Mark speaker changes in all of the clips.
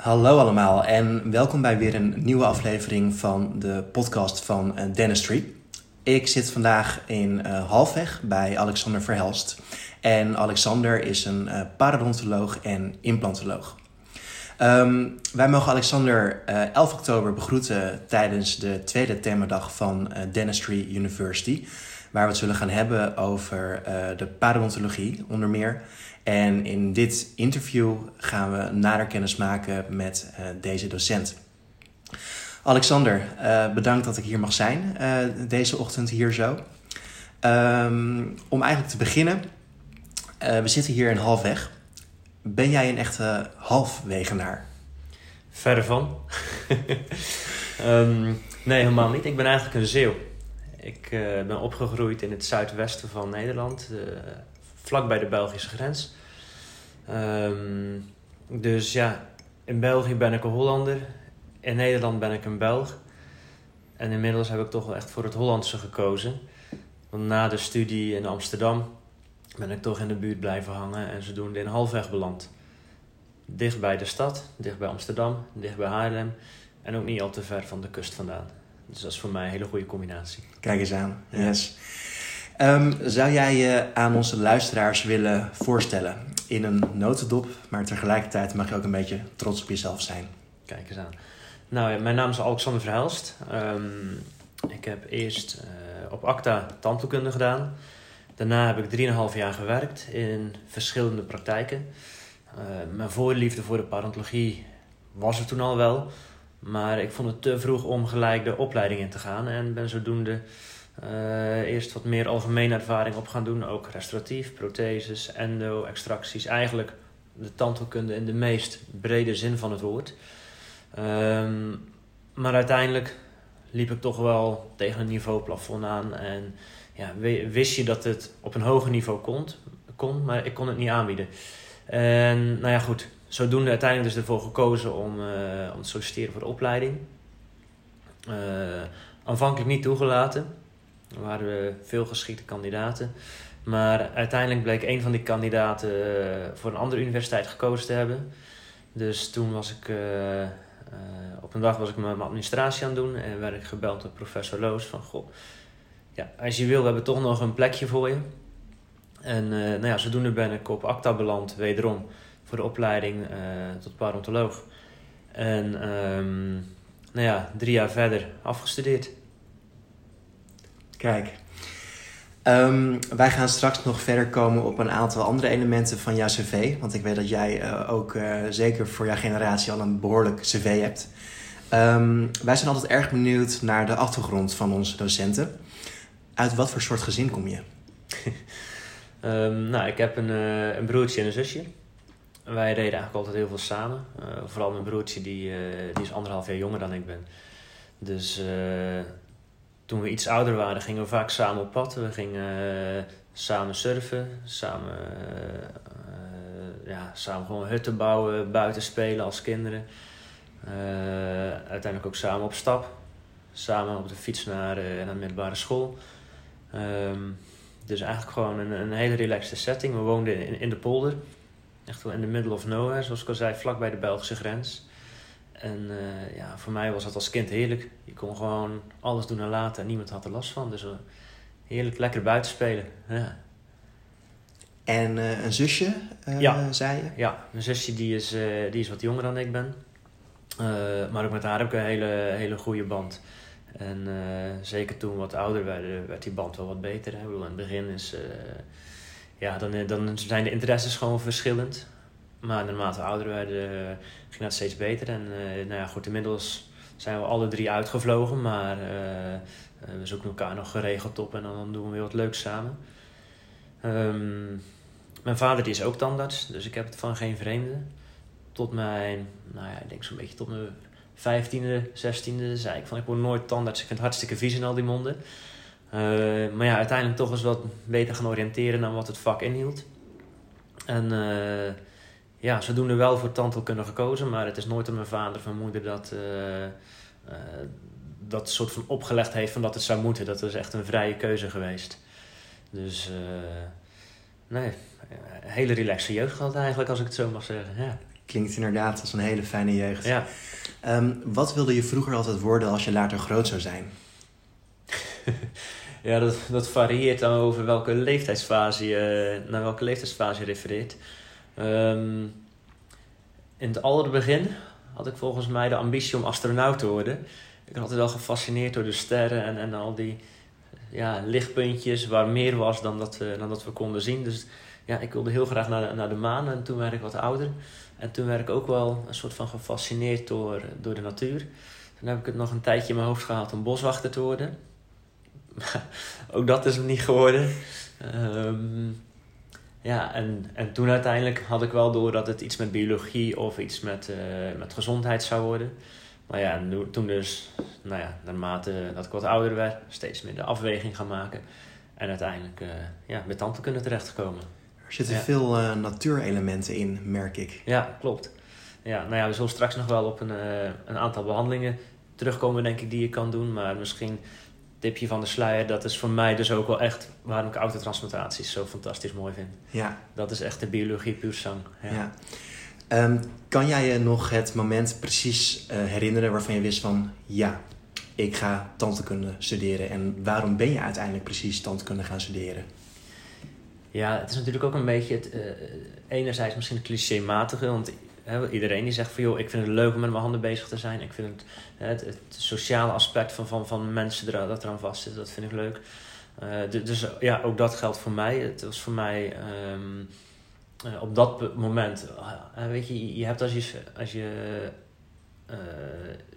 Speaker 1: Hallo allemaal en welkom bij weer een nieuwe aflevering van de podcast van uh, Dentistry. Ik zit vandaag in uh, Halfweg bij Alexander Verhelst. En Alexander is een uh, parodontoloog en implantoloog. Um, wij mogen Alexander 11 oktober begroeten tijdens de tweede themadag van Dentistry University. Waar we het zullen gaan hebben over de parodontologie onder meer. En in dit interview gaan we nader kennis maken met uh, deze docent. Alexander, uh, bedankt dat ik hier mag zijn uh, deze ochtend hier zo. Um, om eigenlijk te beginnen, we zitten hier in Halfweg. Ben jij een echte halfwegenaar?
Speaker 2: Verder van. um, nee, helemaal niet. Ik ben eigenlijk een Zeeuw. Ik ben opgegroeid in het zuidwesten van Nederland, vlak bij de Belgische grens. Um, dus ja, in België ben ik een Hollander. In Nederland ben ik een Belg. En inmiddels heb ik toch wel echt voor het Hollandse gekozen. Want na de studie in Amsterdam ben ik toch in de buurt blijven hangen en zodoende in halfweg beland. Dicht bij de stad, dicht bij Amsterdam, dicht bij Haarlem en ook niet al te ver van de kust vandaan. Dus dat is voor mij een hele goede combinatie.
Speaker 1: Kijk eens aan, yes. Um, zou jij je aan onze luisteraars willen voorstellen? In een notendop, maar tegelijkertijd mag je ook een beetje trots op jezelf zijn.
Speaker 2: Kijk eens aan. Nou, ja, mijn naam is Alexander Verhelst. Um, ik heb eerst uh, op ACTA tandheelkunde gedaan. Daarna heb ik 3,5 jaar gewerkt in verschillende praktijken. Uh, mijn voorliefde voor de parodontologie was er toen al wel. Maar ik vond het te vroeg om gelijk de opleiding in te gaan. En ben zodoende uh, eerst wat meer algemene ervaring op gaan doen. Ook restauratief, protheses, endo, extracties. Eigenlijk de tandheelkunde in de meest brede zin van het woord. Um, maar uiteindelijk liep ik toch wel tegen een niveauplafond aan. En ja, wist je dat het op een hoger niveau kon, kon, maar ik kon het niet aanbieden. En nou ja, goed. Zodoende uiteindelijk dus ervoor gekozen om, uh, om te solliciteren voor de opleiding. Uh, aanvankelijk niet toegelaten. Er waren veel geschikte kandidaten. Maar uiteindelijk bleek een van die kandidaten uh, voor een andere universiteit gekozen te hebben. Dus toen was ik, uh, uh, op een dag was ik mijn administratie aan het doen en werd ik gebeld door professor Loos van goh, ja, als je wil, we hebben toch nog een plekje voor je. En nou ja, zodoende ben ik op ACTA beland, wederom voor de opleiding tot parontoloog. En um, nou ja, drie jaar verder afgestudeerd.
Speaker 1: Kijk. Um, wij gaan straks nog verder komen op een aantal andere elementen van jouw cv. Want ik weet dat jij uh, ook uh, zeker voor jouw generatie al een behoorlijk cv hebt. Um, wij zijn altijd erg benieuwd naar de achtergrond van onze docenten. Uit wat voor soort gezin kom je?
Speaker 2: um, nou, ik heb een, uh, een, broertje en een zusje. Wij reden eigenlijk altijd heel veel samen. vooral mijn broertje, die, die is anderhalf jaar jonger dan ik ben. Dus toen we iets ouder waren, gingen we vaak samen op pad. We gingen uh, samen surfen, samen, uh, ja, samen gewoon hutten bouwen, buiten spelen als kinderen. Uh, uiteindelijk ook samen op stap. Samen op de fiets naar, naar de middelbare school. Um, dus eigenlijk gewoon een, een hele relaxte setting. We woonden in, in de polder. Echt wel in the middle of nowhere, zoals ik al zei, vlak bij de Belgische grens. En uh, ja, voor mij was dat als kind heerlijk. Je kon gewoon alles doen en laten en niemand had er last van. Dus uh, heerlijk lekker buiten spelen. Ja.
Speaker 1: En uh, een zusje,
Speaker 2: ja.
Speaker 1: zei je?
Speaker 2: Ja, een zusje die is, die is wat jonger dan ik ben. maar ook met haar heb ik een hele, hele goede band. En zeker toen we wat ouder werden, werd die band wel wat beter. Hè? in het begin is... ja, dan, dan zijn de interesses gewoon verschillend. Maar naarmate ouder werden, ging dat steeds beter. En uh, nou ja, goed, inmiddels zijn we alle drie uitgevlogen, maar uh, we zoeken elkaar nog geregeld op en dan doen we weer wat leuks samen. Um, mijn vader is ook tandarts, dus ik heb het van geen vreemde. Tot mijn, nou ja, ik denk zo'n beetje tot mijn vijftiende, zestiende zei ik van ik word nooit tandarts. Ik vind het hartstikke vies in al die monden. maar ja, uiteindelijk toch eens wat beter gaan oriënteren naar wat het vak inhield. En ja, ze doen er wel voor tandheelkunde gekozen, maar het is nooit aan mijn vader of mijn moeder dat, uh, uh, dat soort van opgelegd heeft van dat het zou moeten. Dat is echt een vrije keuze geweest. Dus uh, nee, een hele relaxe jeugd gehad eigenlijk, als ik het zo mag zeggen. Ja.
Speaker 1: Klinkt inderdaad als een hele fijne jeugd.
Speaker 2: Ja.
Speaker 1: Ehm, wat wilde je vroeger altijd worden als je later groot zou zijn?
Speaker 2: ja, dat, dat varieert dan over welke leeftijdsfase je, naar welke leeftijdsfase je refereert. Ehm, in het allerbegin had ik volgens mij de ambitie om astronaut te worden. Ik ben altijd wel gefascineerd door de sterren en, en al die ja, lichtpuntjes waar meer was dan dat, we, we konden zien. Dus ja, ik wilde heel graag naar de, naar de maan en toen werd ik wat ouder. En toen werd ik ook wel een soort van gefascineerd door, door de natuur. Toen heb ik het nog een tijdje in mijn hoofd gehad om boswachter te worden. ook dat is hem niet geworden. Ehm, ja, en, en toen uiteindelijk had ik wel door dat het iets met biologie of iets met, uh, met gezondheid zou worden. Maar ja, toen dus, nou ja, naarmate dat ik wat ouder werd, steeds meer de afweging gaan maken. En uiteindelijk uh, ja, met tandheelkunde terechtgekomen.
Speaker 1: Er zitten veel uh, natuurelementen in, merk ik.
Speaker 2: Ja, klopt. Ja, nou ja, we zullen straks nog wel op een, een aantal behandelingen terugkomen, denk ik, die je kan doen. Maar misschien tipje van de sluier, dat is voor mij dus ook wel echt waarom ik autotransplantaties zo fantastisch mooi vind.
Speaker 1: Ja.
Speaker 2: Dat is echt de biologie puur zang.
Speaker 1: Ja. ja. Um, kan jij je nog het moment precies uh, herinneren waarvan je wist van ja, ik ga tandheelkunde studeren en waarom ben je uiteindelijk precies tandheelkunde gaan studeren?
Speaker 2: Ja, het is natuurlijk ook een beetje het, uh, enerzijds misschien clichématige, want hè, iedereen die zegt van joh, ik vind het leuk om met mijn handen bezig te zijn. Ik vind het, het, het sociale aspect van, van, van mensen er, dat eraan vast zit, dat vind ik leuk. Uh, dus ja, ook dat geldt voor mij. Het was voor mij um, uh, op dat moment, weet je, je hebt als je, als je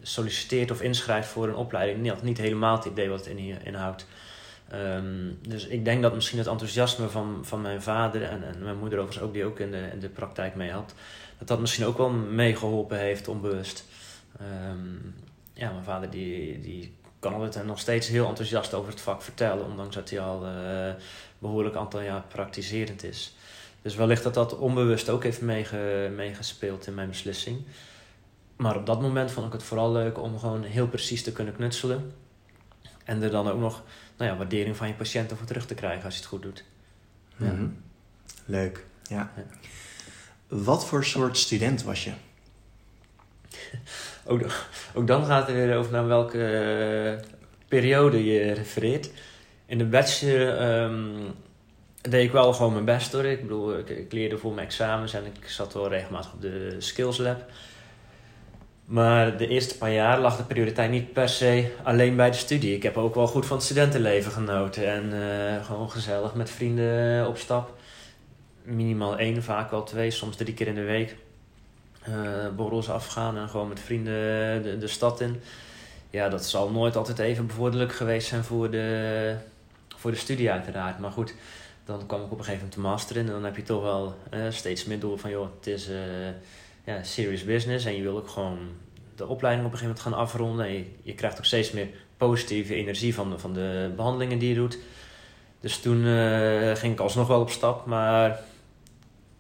Speaker 2: solliciteert of inschrijft voor een opleiding niet, niet helemaal het idee wat het in, inhoudt. Um, dus ik denk dat misschien het enthousiasme van, van mijn vader en, en mijn moeder overigens ook, die ook in de, in de praktijk mee had, dat dat misschien ook wel meegeholpen heeft, onbewust. Um, ja, mijn vader die, die kan altijd nog steeds heel enthousiast over het vak vertellen, ondanks dat hij al uh, behoorlijk aantal jaar praktiserend is. Dus wellicht dat dat onbewust ook heeft meege, meegespeeld in mijn beslissing. Maar op dat moment vond ik het vooral leuk om gewoon heel precies te kunnen knutselen. En er dan ook nog nou ja, waardering van je patiënten voor terug te krijgen als je het goed doet.
Speaker 1: Ja. Mm -hmm. Leuk, ja. ja. Wat voor soort student was je?
Speaker 2: ook, ook dan gaat het weer over naar welke uh, periode je refereert. In de bachelor um, deed ik wel gewoon mijn best hoor. Ik bedoel, ik, ik, leerde voor mijn examens en ik zat wel regelmatig op de skills lab. Maar de eerste paar jaar lag de prioriteit niet per se alleen bij de studie. Ik heb ook wel goed van het studentenleven genoten. En uh, gewoon gezellig met vrienden op stap. Minimaal één, vaak wel twee, soms drie keer in de week. Uh, borrels afgaan en gewoon met vrienden de, stad in. Ja, dat zal nooit altijd even bevorderlijk geweest zijn voor de, voor de studie uiteraard. Maar goed, dan kwam ik op een gegeven moment de master in. En dan heb je toch wel steeds meer door van... joh, het is ja, serious business. En je wil ook gewoon de opleiding op een gegeven moment gaan afronden. En je, je krijgt ook steeds meer positieve energie van de, van de behandelingen die je doet. Dus toen uh, ging ik alsnog wel op stap, maar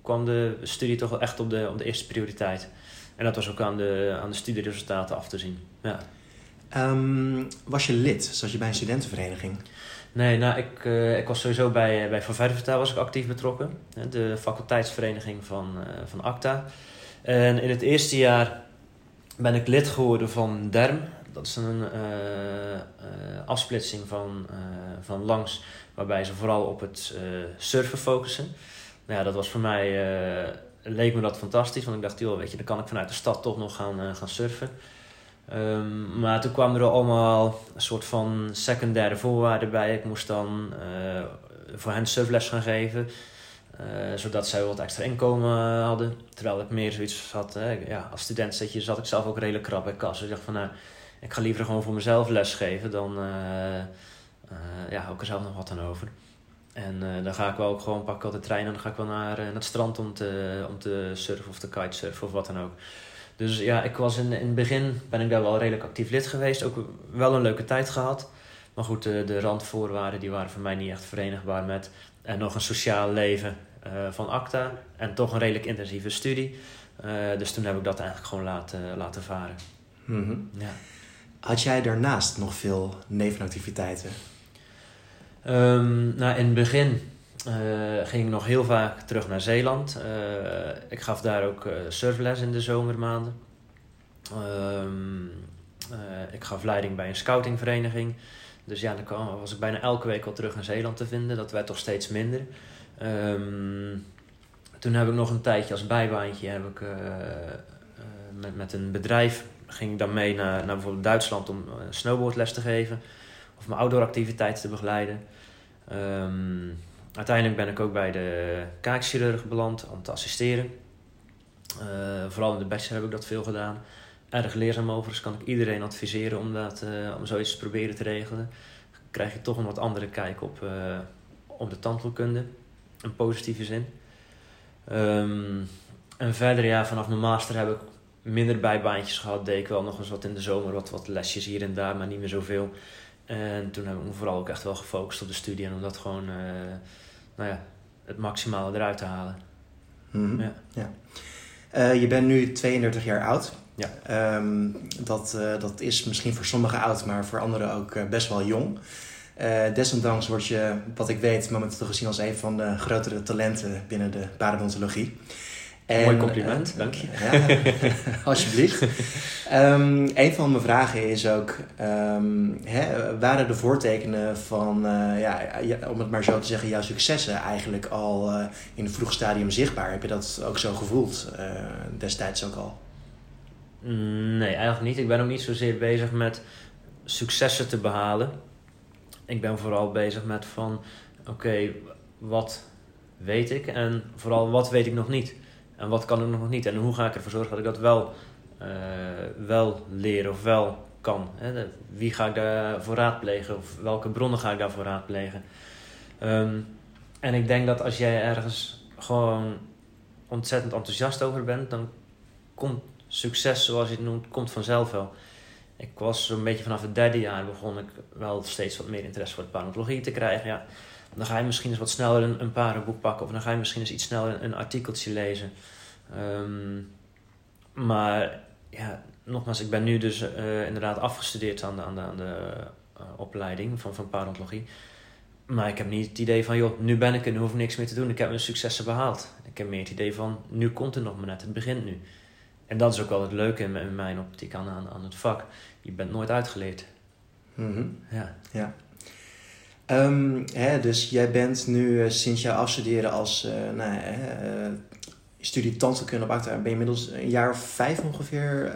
Speaker 2: kwam de studie toch wel echt op de, op de eerste prioriteit. En dat was ook aan de, aan de studieresultaten af te zien. Ja.
Speaker 1: Um, was je lid? Zat je bij een studentenvereniging?
Speaker 2: Nee, nou, ik, uh, ik was sowieso bij, bij Van Verder was ik actief betrokken. De faculteitsvereniging van, uh, van ACTA. En in het eerste jaar ben ik lid geworden van DERM. Dat is een uh, uh, afsplitsing van, uh, van langs, waarbij ze vooral op het surfen focussen. Nou ja, dat was voor mij, leek me dat fantastisch, want ik dacht, joh, weet je, dan kan ik vanuit de stad toch nog gaan, gaan surfen. Um, maar toen kwamen er allemaal een soort van secundaire voorwaarden bij. Ik moest dan voor hen surfles gaan geven. Uh, zodat zij wat extra inkomen hadden. Terwijl ik meer zoiets had, hè, ja, als student zat, je, zat ik zelf ook redelijk krap bij kas. Dus ik dacht van, nou, ik ga liever gewoon voor mezelf lesgeven dan, uh, ja, hou ik er zelf nog wat aan over. En dan ga ik wel ook gewoon, pak ik de trein en dan ga ik wel naar, naar het strand om te, om te surfen of te kitesurfen of wat dan ook. Dus ja, ik was in, in het begin, ben ik daar wel redelijk actief lid geweest. Ook wel een leuke tijd gehad. Maar goed, de, de randvoorwaarden die waren voor mij niet echt verenigbaar met en nog een sociaal leven uh, van ACTA en toch een redelijk intensieve studie. Uh, dus toen heb ik dat eigenlijk gewoon laten, laten varen.
Speaker 1: Mm -hmm. ja. Had jij daarnaast nog veel nevenactiviteiten?
Speaker 2: Um, nou, in het begin ging ik nog heel vaak terug naar Zeeland. ik gaf daar ook surfles in de zomermaanden. Ehm, ik gaf leiding bij een scoutingvereniging. Dus ja, dan was ik bijna elke week wel terug in Zeeland te vinden. Dat werd toch steeds minder. Um, toen heb ik nog een tijdje als bijbaantje heb ik, uh, met, met een bedrijf ging ik dan mee naar, naar bijvoorbeeld Duitsland om snowboardles te geven of mijn outdooractiviteiten te begeleiden. Um, uiteindelijk ben ik ook bij de kaakchirurg beland om te assisteren. Vooral in de bachelor heb ik dat veel gedaan. Erg leerzaam overigens kan ik iedereen adviseren om, dat, uh, om zoiets te proberen te regelen. Dan krijg je toch een wat andere kijk op, uh, op de tandheelkunde. Een positieve zin. Um, en verder, ja, vanaf mijn master heb ik minder bijbaantjes gehad. Deed ik wel nog eens wat in de zomer, wat, wat lesjes hier en daar, maar niet meer zoveel. En toen heb ik me vooral ook echt wel gefocust op de studie en om dat gewoon, uh, nou ja, het maximale eruit te halen.
Speaker 1: Mm -hmm. ja. ja. Uh, je bent nu 32 jaar oud.
Speaker 2: Ja.
Speaker 1: Um, dat, uh, dat is misschien voor sommigen oud, maar voor anderen ook best wel jong. Uh, desondanks word je, wat ik weet, momenteel gezien als een van de grotere talenten binnen de paradontologie.
Speaker 2: En, Mooi compliment, dank je.
Speaker 1: Ja, alsjeblieft. um, een van mijn vragen is ook, um, hè, waren de voortekenen van, ja, om het maar zo te zeggen, jouw successen eigenlijk al in een vroeg stadium zichtbaar? Heb je dat ook zo gevoeld destijds ook al?
Speaker 2: Nee, eigenlijk niet. Ik ben ook niet zozeer bezig met successen te behalen ik ben vooral bezig met van, oké, wat weet ik en vooral wat weet ik nog niet. En wat kan ik nog niet en hoe ga ik ervoor zorgen dat ik dat wel, uh, wel leer of wel kan. Hè? Wie ga ik daarvoor raadplegen of welke bronnen ga ik daarvoor raadplegen. Um, en ik denk dat als jij ergens gewoon ontzettend enthousiast over bent, dan komt succes, zoals je het noemt, komt vanzelf wel ik was zo'n beetje vanaf het derde jaar begon ik wel steeds wat meer interesse voor de paleontologie te krijgen. Ja, dan ga je misschien eens wat sneller een, een parenboek pakken of dan ga je misschien eens iets sneller een, artikeltje lezen. Um, maar ja, nogmaals, ik ben nu dus uh, inderdaad afgestudeerd aan de, aan de, aan de uh, opleiding van, van paleontologie. Maar ik heb niet het idee van, joh, nu ben ik er, nu hoef ik niks meer te doen. Ik heb mijn successen behaald. Ik heb meer het idee van, nu komt het nog maar net, het begint nu. En dat is ook wel het leuke in, in mijn optiek aan, aan, aan het vak je bent nooit uitgeleerd.
Speaker 1: Mm -hmm.
Speaker 2: Ja.
Speaker 1: ja. Um, hè, dus jij bent nu uh, sinds jouw afstuderen als uh, nou, uh, studie tandheelkunde op ACTA, ben je inmiddels een jaar of vijf ongeveer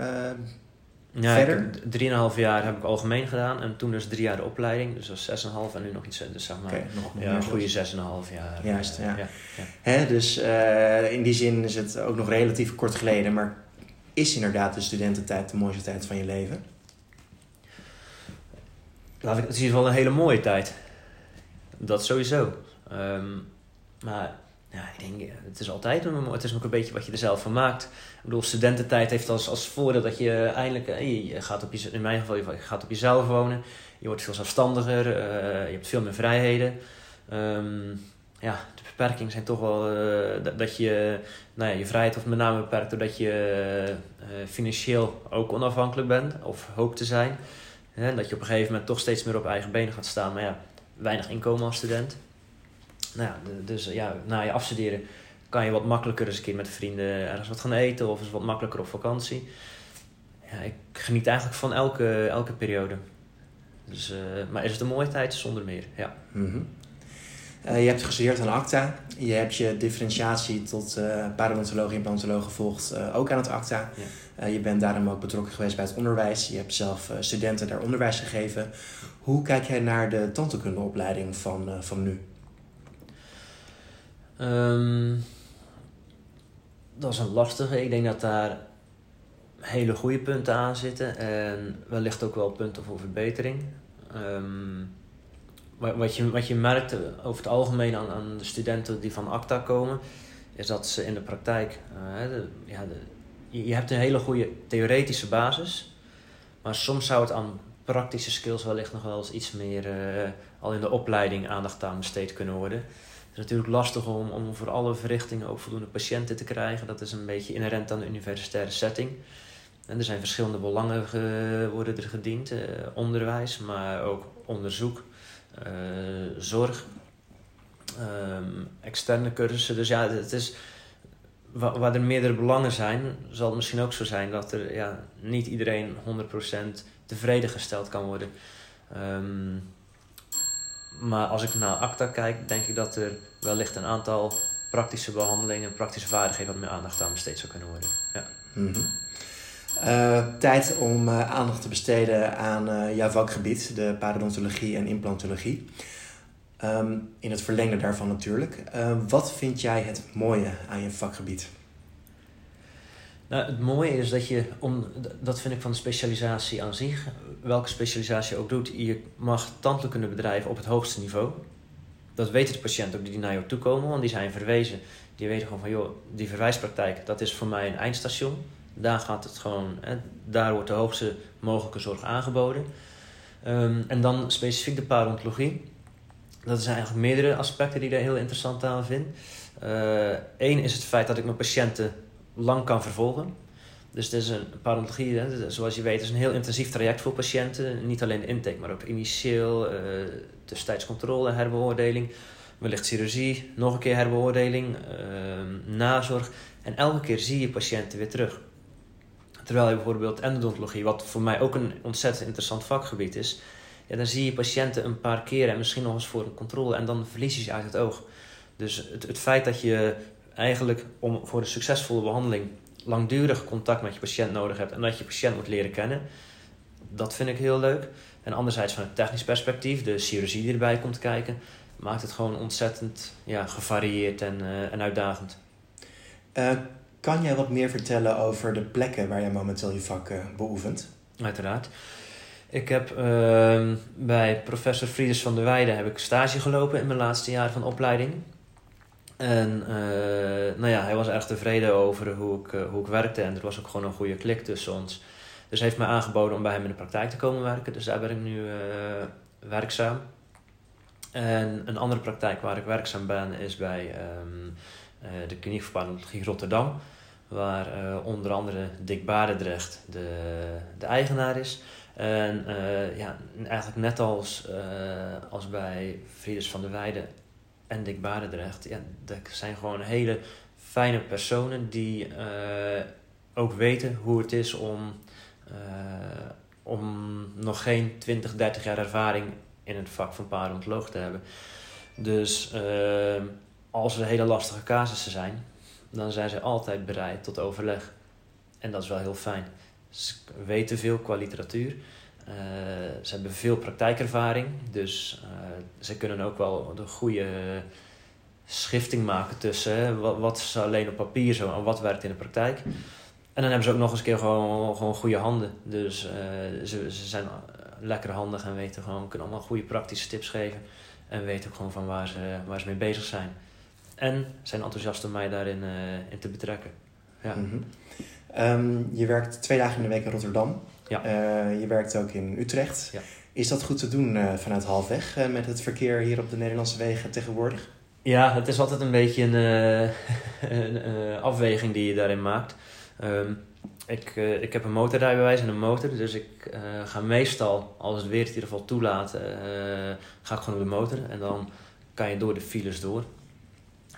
Speaker 2: ja,
Speaker 1: verder?
Speaker 2: Drieënhalf jaar heb ik algemeen gedaan en toen dus drie jaar de opleiding, dus dat was 6,5 en nu nog iets, dus zeg maar
Speaker 1: okay, nog, nog
Speaker 2: ja, een goede 6,5 jaar.
Speaker 1: Juist, ja. ja, ja. Hè, dus in die zin is het ook nog relatief kort geleden, maar is inderdaad de studententijd de mooiste tijd van je leven?
Speaker 2: laat ik, het is wel een hele mooie tijd. Dat sowieso. Um, maar ja, ik denk, het is altijd een, het is ook een beetje wat je er zelf van maakt. Ik bedoel, studententijd heeft als, als voordeel dat je eindelijk, eh, je gaat op je, in mijn geval, je gaat op jezelf wonen. Je wordt veel zelfstandiger, uh, je hebt veel meer vrijheden. Um, ja, de beperkingen zijn toch wel uh, dat, dat, je nou ja, je vrijheid wordt met name beperkt doordat je uh, financieel ook onafhankelijk bent of hoopt te zijn. Hè, dat je op een gegeven moment toch steeds meer op eigen benen gaat staan. Maar ja, weinig inkomen als student. Nou ja, dus ja, na je afstuderen kan je wat makkelijker eens een keer met vrienden ergens wat gaan eten. Of eens wat makkelijker op vakantie. Ja, ik geniet eigenlijk van elke, elke periode. Dus, maar is het een mooie tijd? Zonder meer, ja.
Speaker 1: -hmm. Uh, je hebt gestudeerd aan ACTA. Je hebt je differentiatie tot uh, en paleontoloog gevolgd, ook aan het ACTA.
Speaker 2: Ja.
Speaker 1: Je bent daarom ook betrokken geweest bij het onderwijs. Je hebt zelf studenten daar onderwijs gegeven. Hoe kijk jij naar de tandheelkundeopleiding van, van nu?
Speaker 2: Um, dat is een lastige. Ik denk dat daar hele goede punten aan zitten. En wellicht ook wel punten voor verbetering. Um, wat, je, wat je merkt over het algemeen aan, aan de studenten die van ACTA komen... is dat ze in de praktijk... de, ja, de, je hebt een hele goede theoretische basis. Maar soms zou het aan praktische skills wellicht nog wel eens iets meer uh, al in de opleiding aandacht aan besteed kunnen worden. Het is natuurlijk lastig om, om voor alle verrichtingen ook voldoende patiënten te krijgen. Dat is een beetje inherent aan de universitaire setting. En er zijn verschillende belangen ge, worden er gediend. Onderwijs, maar ook onderzoek, zorg. ehm, externe cursussen. Dus ja, het is, waar, waar er meerdere belangen zijn, zal het misschien ook zo zijn dat er ja, niet iedereen 100% tevreden gesteld kan worden. Ehm, maar als ik naar ACTA kijk, denk ik dat er wellicht een aantal praktische behandelingen, praktische vaardigheden wat meer aandacht aan besteed zou kunnen worden. Ja.
Speaker 1: Mhm. Eh, tijd om eh, aandacht te besteden aan uh, jouw vakgebied, de parodontologie en implantologie. Ehm, in het verlengde daarvan natuurlijk. wat vind jij het mooie aan je vakgebied?
Speaker 2: Nou, het mooie is dat je, om, dat vind ik van de specialisatie aan zich, welke specialisatie je ook doet, je mag tandheelkunde bedrijven op het hoogste niveau. Dat weten de patiënten ook die naar jou toe komen, want die zijn verwezen. Die weten gewoon van, joh, die verwijspraktijk, dat is voor mij een eindstation. Daar gaat het gewoon, hè, daar wordt de hoogste mogelijke zorg aangeboden. Um, en dan specifiek de parodontologie. Dat zijn eigenlijk meerdere aspecten die ik daar heel interessant aan vind. Eén uh, is het feit dat ik mijn patiënten lang kan vervolgen. Dus het is een parodontologie, hè, zoals je weet, is een heel intensief traject voor patiënten. Niet alleen de intake, maar ook initieel, uh, tussentijds controle, herbeoordeling, wellicht chirurgie, nog een keer herbeoordeling, uh, nazorg. En elke keer zie je patiënten weer terug. Terwijl je bijvoorbeeld endodontologie, wat voor mij ook een ontzettend interessant vakgebied is, ja, dan zie je patiënten een paar keer en misschien nog eens voor een controle en dan verlies je ze uit het oog. Dus het, het feit dat je eigenlijk om voor een succesvolle behandeling langdurig contact met je patiënt nodig hebt en dat je patiënt moet leren kennen, dat vind ik heel leuk. En anderzijds van het technisch perspectief, de chirurgie die erbij komt kijken, maakt het gewoon ontzettend ja, gevarieerd en, uh, en uitdagend.
Speaker 1: Uh, kan jij wat meer vertellen over de plekken waar je momenteel je vak uh, beoefent?
Speaker 2: Uiteraard. Ik heb uh, bij professor Frieders van der Weijden heb ik stage gelopen in mijn laatste jaar van opleiding. En uh, nou ja, hij was erg tevreden over hoe ik, uh, hoe ik werkte en er was ook gewoon een goede klik tussen ons. Dus hij heeft mij aangeboden om bij hem in de praktijk te komen werken. Dus daar ben ik nu werkzaam. En een andere praktijk waar ik werkzaam ben is bij um, de kliniek voor Parodontie Rotterdam. Waar onder andere Dick Barendrecht de, de eigenaar is. En ja, eigenlijk net als, als bij Frieders van der Weijden en Dick Barendrecht, ja, dat zijn gewoon hele fijne personen die ook weten hoe het is om, om nog geen 20, 30 jaar ervaring in het vak van parodontoloog te hebben. Dus uh, als er hele lastige casussen zijn, dan zijn ze altijd bereid tot overleg. En dat is wel heel fijn. Ze weten veel qua literatuur. Uh, ze hebben veel praktijkervaring, dus uh, ze kunnen ook wel de goede schifting maken tussen wat, wat alleen op papier zo en wat werkt in de praktijk. En dan hebben ze ook nog eens keer gewoon, gewoon goede handen. Dus uh, ze, ze zijn lekker handig en weten gewoon, kunnen allemaal goede praktische tips geven. En weten ook gewoon van waar ze, waar ze mee bezig zijn. En zijn enthousiast om mij daarin in te betrekken. Ja.
Speaker 1: Mm -hmm. um, je werkt twee dagen in de week in Rotterdam.
Speaker 2: Ja.
Speaker 1: Uh, je werkt ook in Utrecht.
Speaker 2: Ja.
Speaker 1: Is dat goed te doen uh, vanuit halfweg uh, met het verkeer hier op de Nederlandse wegen tegenwoordig?
Speaker 2: Ja, het is altijd een beetje een, een afweging die je daarin maakt. Um, ik, ik heb een motorrijbewijs en een motor, dus ik ga meestal, als het weer het in ieder geval toelaat, ga ik gewoon op de motor. En dan kan je door de files door.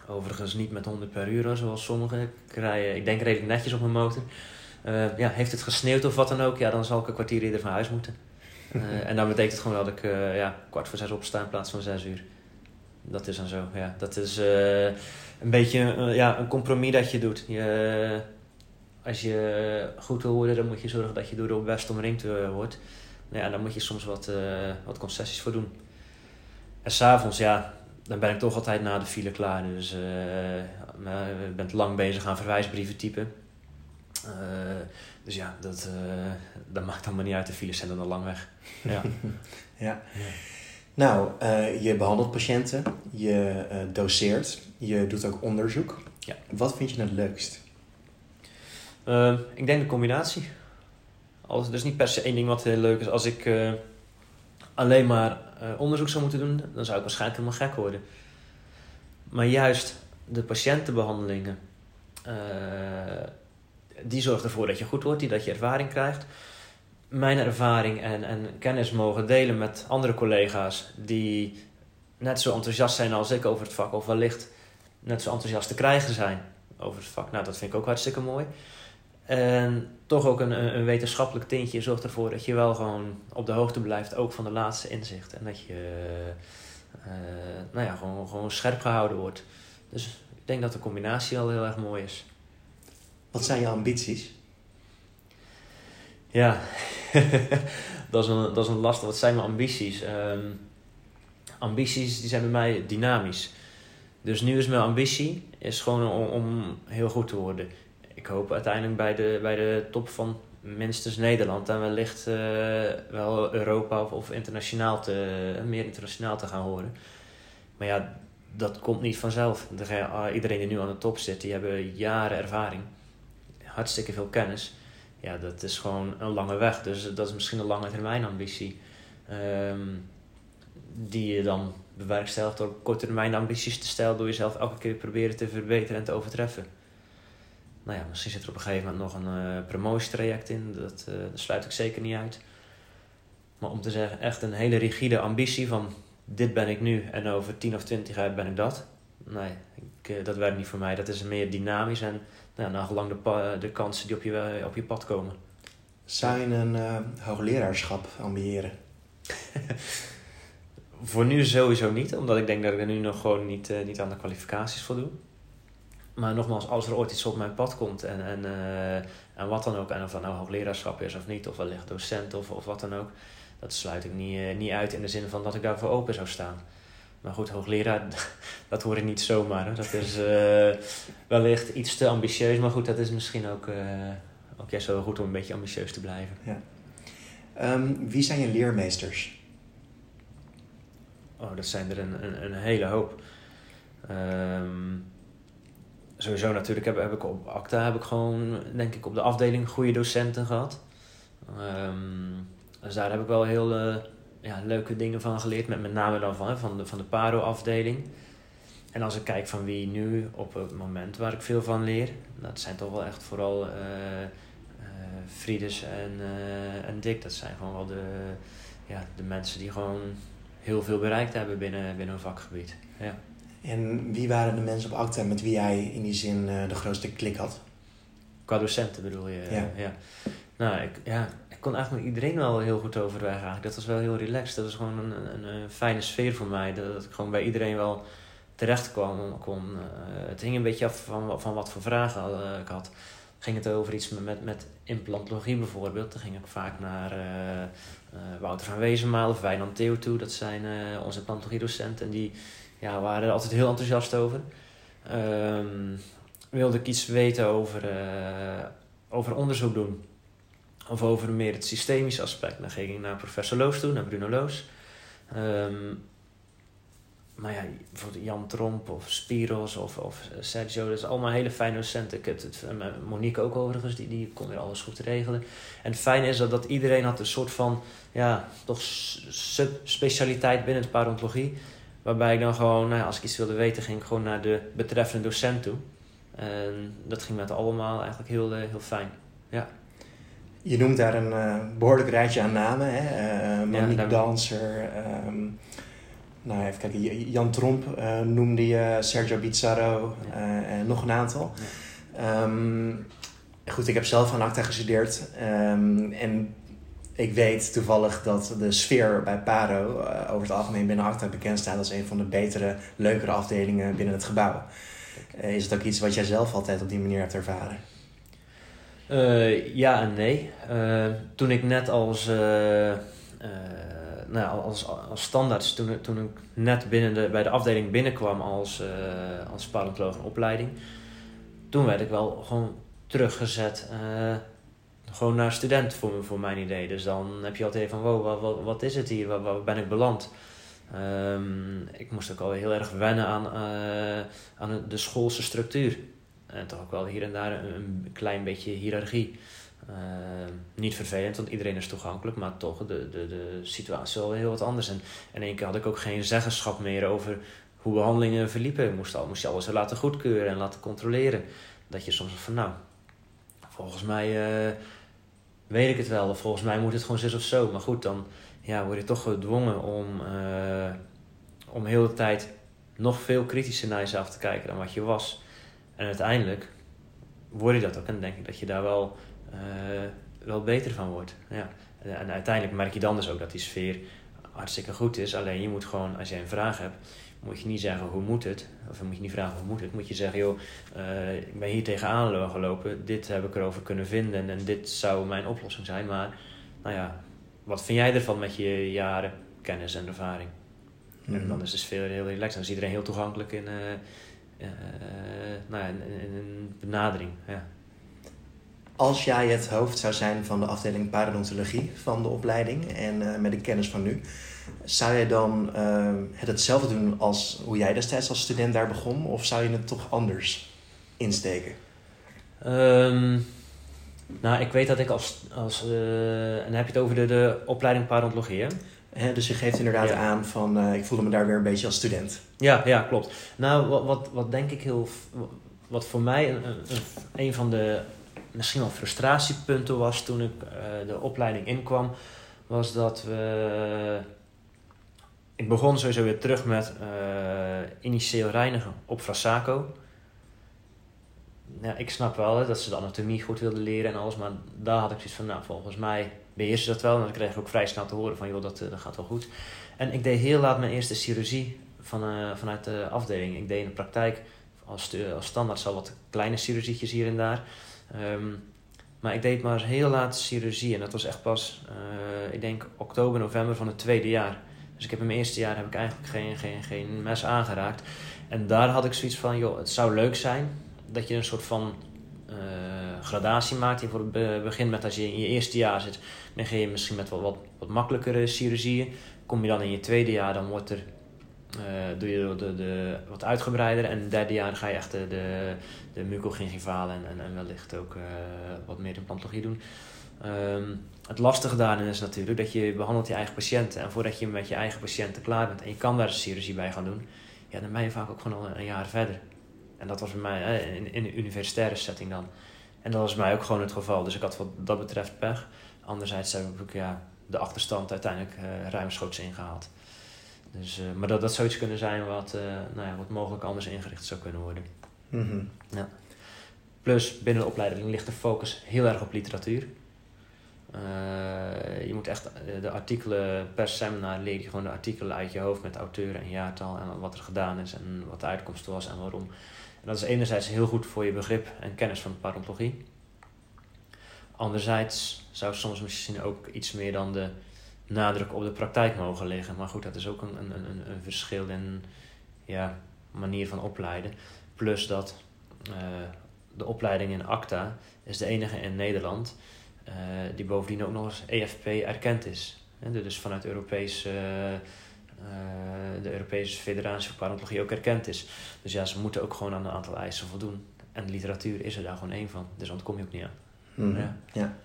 Speaker 2: Overigens niet met 100 per uur zoals sommigen. Ik, rij, ik denk redelijk netjes op mijn motor. Uh, ja, heeft het gesneeuwd of wat dan ook, ja, dan zal ik een kwartier eerder van huis moeten. Uh, en dan betekent het gewoon dat ik uh, ja, kwart voor zes opsta in plaats van zes uur. Dat is dan zo, ja. Dat is een beetje ja, een compromis dat je doet. Je, als je goed wil worden, dan moet je zorgen dat je door de best omringd wordt. Ja, dan moet je soms wat, wat concessies voor doen. En s'avonds, ja, dan ben ik toch altijd na de file klaar. Dus je bent lang bezig aan verwijsbrieven typen. Uh, dus ja, dat, uh, dat maakt allemaal niet uit. De files zijn dan al lang weg. Ja.
Speaker 1: ja. ja. Nou, uh, je behandelt patiënten, je doseert, je doet ook onderzoek.
Speaker 2: Ja.
Speaker 1: Wat vind je het leukst?
Speaker 2: ik denk de combinatie. Als, er is niet per se één ding wat heel leuk is. Als ik alleen maar onderzoek zou moeten doen, dan zou ik waarschijnlijk helemaal gek worden. Maar juist de patiëntenbehandelingen die zorgt ervoor dat je goed wordt, die dat je ervaring krijgt. Mijn ervaring en, en kennis mogen delen met andere collega's die net zo enthousiast zijn als ik over het vak, of wellicht net zo enthousiast te krijgen zijn over het vak. Nou, dat vind ik ook hartstikke mooi. En toch ook een, een wetenschappelijk tintje zorgt ervoor dat je wel gewoon op de hoogte blijft, ook van de laatste inzicht. En dat je uh, nou ja, gewoon, gewoon scherp gehouden wordt. Dus ik denk dat de combinatie al heel erg mooi is.
Speaker 1: Wat zijn je ambities?
Speaker 2: Ja, dat, is een, dat is een lastig. Wat zijn mijn ambities? Um, ambities die zijn bij mij dynamisch. Dus nu is mijn ambitie is gewoon om, om heel goed te worden. Ik hoop uiteindelijk bij de, bij de top van minstens Nederland en wellicht uh, wel Europa of, of internationaal te, meer internationaal te gaan horen. Maar ja, dat komt niet vanzelf. Ah, iedereen die nu aan de top zit, die hebben jaren ervaring. Hartstikke veel kennis. Ja, dat is gewoon een lange weg. Dus dat is misschien een lange termijn ambitie. Um, die je dan bewerkstelligt door korte termijn ambities te stellen. Door jezelf elke keer proberen te verbeteren en te overtreffen. Nou ja, misschien zit er op een gegeven moment nog een uh, promotietraject in. Dat, uh, dat sluit ik zeker niet uit. Maar om te zeggen, echt een hele rigide ambitie van dit ben ik nu en over 10 of 20 jaar ben ik dat. Nee, ik, uh, dat werkt niet voor mij. Dat is meer dynamisch en nou, naar gelang de, de kansen die op je, op je pad komen.
Speaker 1: Zou je een hoogleraarschap ambiëren?
Speaker 2: voor nu sowieso niet, omdat ik denk dat ik er nu nog gewoon niet, niet aan de kwalificaties voldoe. Maar nogmaals, als er ooit iets op mijn pad komt en, en, uh, en wat dan ook, en of dat nou hoogleraarschap is of niet, of wellicht docent of, of wat dan ook, dat sluit ik niet, uh, niet uit in de zin van dat ik daarvoor open zou staan. Maar goed, hoogleraar, dat hoor ik niet zomaar. Hè. Dat is uh, wellicht iets te ambitieus, maar goed, dat is misschien ook, ook juist wel goed om een beetje ambitieus te blijven.
Speaker 1: Ja. Um, wie zijn je leermeesters?
Speaker 2: Oh, dat zijn er een, een, een hele hoop. Um, sowieso natuurlijk heb, heb ik op ACTA heb ik gewoon, denk ik, op de afdeling goede docenten gehad. Um, dus daar heb ik wel heel uh, ja, leuke dingen van geleerd, met, met name dan van, van de, van de PARO-afdeling. En als ik kijk van wie nu op het moment waar ik veel van leer, dat zijn toch wel echt vooral uh, Friedes en, en Dick. Dat zijn gewoon wel de, ja, de mensen die gewoon heel veel bereikt hebben binnen, binnen een vakgebied. Ja.
Speaker 1: En wie waren de mensen op ACTA met wie jij in die zin uh, de grootste klik had?
Speaker 2: Qua docenten bedoel je? Ja. ja. Nou, ik, ja, ik kon eigenlijk met iedereen wel heel goed overweg eigenlijk. Dat was wel heel relaxed. Dat was gewoon een, een, een fijne sfeer voor mij. Dat, ik gewoon bij iedereen wel terecht kwam. Kon, uh, het hing een beetje af van, van wat voor vragen uh, ik had. Ging het over iets met, met, met implantologie bijvoorbeeld. Dan ging ik vaak naar Wouter van Wezenmaal of Wijnand Theo toe. Dat zijn onze implantologie docenten. En die ja, waren er altijd heel enthousiast over. Um, wilde ik iets weten over, uh, over onderzoek doen. Of over meer het systemische aspect. Dan ging ik naar professor Loos toe, naar Bruno Loos. Um, maar ja, bijvoorbeeld Jan Tromp of Spiros of, of Sergio, dat is allemaal hele fijne docenten. Ik heb het, Monique ook overigens, die, die kon weer alles goed regelen. En het fijne is dat, dat iedereen had een soort van, ja, toch subspecialiteit binnen de parontologie. Waarbij ik dan gewoon, nou, als ik iets wilde weten, ging ik gewoon naar de betreffende docent toe. En dat ging met allemaal eigenlijk heel, eh, heel fijn. Ja.
Speaker 1: Je noemt daar een uh, behoorlijk rijtje aan namen. Hè? Uh, Monique ja, Danser. Um, nou, even kijken. Jan Tromp uh, noemde je. Sergio Bizzarro. Ja. en nog een aantal. Ja. Um, goed, ik heb zelf aan ACTA gestudeerd. Um, en ik weet toevallig dat de sfeer bij Paro uh, over het algemeen binnen ACTA bekend staat als een van de betere, leukere afdelingen binnen het gebouw. Uh, is het ook iets wat jij zelf altijd op die manier hebt ervaren?
Speaker 2: Uh, ja en nee. toen ik net als, nou, als, als standaard, toen, toen ik net binnen de, bij de afdeling binnenkwam als, als paleontoloog in opleiding, toen werd ik wel gewoon teruggezet gewoon naar student voor, voor mijn idee. Dus dan heb je altijd van, wow, wat, wat, wat is het hier? Waar, waar ben ik beland? Um, ik moest ook al heel erg wennen aan, uh, aan de schoolse structuur. En toch ook wel hier en daar een, klein beetje hiërarchie. Uh, niet vervelend, want iedereen is toegankelijk, maar toch, de, de, de situatie wel heel wat anders. En in één keer had ik ook geen zeggenschap meer over hoe behandelingen verliepen. Moest, al, moest je alles laten goedkeuren en laten controleren. Dat je soms van, nou, volgens mij uh, weet ik het wel. Volgens mij moet het gewoon zus of zo. Maar goed, dan ja, word je toch gedwongen om, uh, om heel de tijd nog veel kritischer naar jezelf te kijken dan wat je was. En uiteindelijk word je dat ook. En denk ik dat je daar wel, uh, wel beter van wordt. Ja. En uiteindelijk merk je dan dus ook dat die sfeer hartstikke goed is. Alleen je moet gewoon, als jij een vraag hebt, moet je niet zeggen hoe moet het. Of moet je niet vragen hoe moet het. Moet je zeggen, joh, uh, ik ben hier tegenaan gelopen. Dit heb ik erover kunnen vinden. En dit zou mijn oplossing zijn. Maar, nou ja, wat vind jij ervan met je jaren kennis en ervaring? En mhm. dan is de sfeer heel relaxed. Dan is iedereen heel toegankelijk in, uh, uh, nou ja, in, een benadering. Ja.
Speaker 1: Als jij het hoofd zou zijn van de afdeling parodontologie van de opleiding en met de kennis van nu, zou jij dan het hetzelfde doen als hoe jij destijds als student daar begon, of zou je het toch anders insteken?
Speaker 2: Um, nou, ik weet dat ik als. als en dan heb je het over de, de opleiding parodontologie, hè?
Speaker 1: dus je geeft inderdaad aan van uh, ik voelde me daar weer een beetje als student.
Speaker 2: Ja, ja klopt. Nou, wat, wat, wat denk ik heel. Wat voor mij een, een, een van de misschien wel frustratiepunten was toen ik uh, de opleiding inkwam, was dat we. Ik begon sowieso weer terug met uh, initieel reinigen op Frasaco. Ja, ik snap wel hè, dat ze de anatomie goed wilden leren en alles, maar daar had ik zoiets van, nou, volgens mij beheerste dat wel. En dan kreeg ik ook vrij snel te horen van, joh, dat, eh, dat gaat wel goed. En ik deed heel laat mijn eerste chirurgie van, uh, vanuit de afdeling. Ik deed in de praktijk als, als standaard zo wat kleine chirurgietjes hier en daar. Um, maar ik deed maar heel laat chirurgie en dat was echt pas, ik denk oktober, november van het tweede jaar. Dus ik heb in mijn eerste jaar heb ik eigenlijk geen, geen, geen mes aangeraakt. En daar had ik zoiets van, joh, het zou leuk zijn dat je een soort van uh, gradatie maakt. Je voor het begin met als je in je eerste jaar zit, dan ga je misschien met wat, wat, wat makkelijkere chirurgieën. Kom je dan in je tweede jaar, dan wordt er, uh, doe je de, de, wat uitgebreider. En in het derde jaar ga je echt de, de, de mucogingivalen en, en, wellicht ook uh, wat meer implantologie doen. Um, het lastige daarin is natuurlijk dat je behandelt je eigen patiënten. En voordat je met je eigen patiënten klaar bent en je kan daar een chirurgie bij gaan doen, ja, dan ben je vaak ook gewoon al een jaar verder. En dat was bij mij in, in een universitaire setting dan. En dat was bij mij ook gewoon het geval. Dus ik had wat dat betreft pech. Anderzijds heb ik ja, de achterstand uiteindelijk uh, ruimschoots ingehaald. Dus, uh, maar dat, dat zou iets kunnen zijn wat, uh, nou ja, wat mogelijk anders ingericht zou kunnen worden. Mm -hmm. ja. Plus binnen de opleiding ligt de focus heel erg op literatuur. Je moet echt de artikelen per seminar leer je gewoon de artikelen uit je hoofd met auteur en jaartal en wat er gedaan is en wat de uitkomst was en waarom. En dat is enerzijds heel goed voor je begrip en kennis van de parodontologie. Anderzijds zou soms misschien ook iets meer dan de nadruk op de praktijk mogen liggen. Maar goed, dat is ook een, een, een, een verschil in ja, manier van opleiden. Plus dat uh, de opleiding in ACTA is de enige in Nederland uh, die bovendien ook nog eens EFP erkend is. dus vanuit Europees uh, uh, de Europese Federatie voor Parontologie ook erkend is. Dus ja, ze moeten ook gewoon aan een aantal eisen voldoen. En literatuur is er daar gewoon één van. Dus dan kom je ook niet aan.
Speaker 1: Mm ja. ja.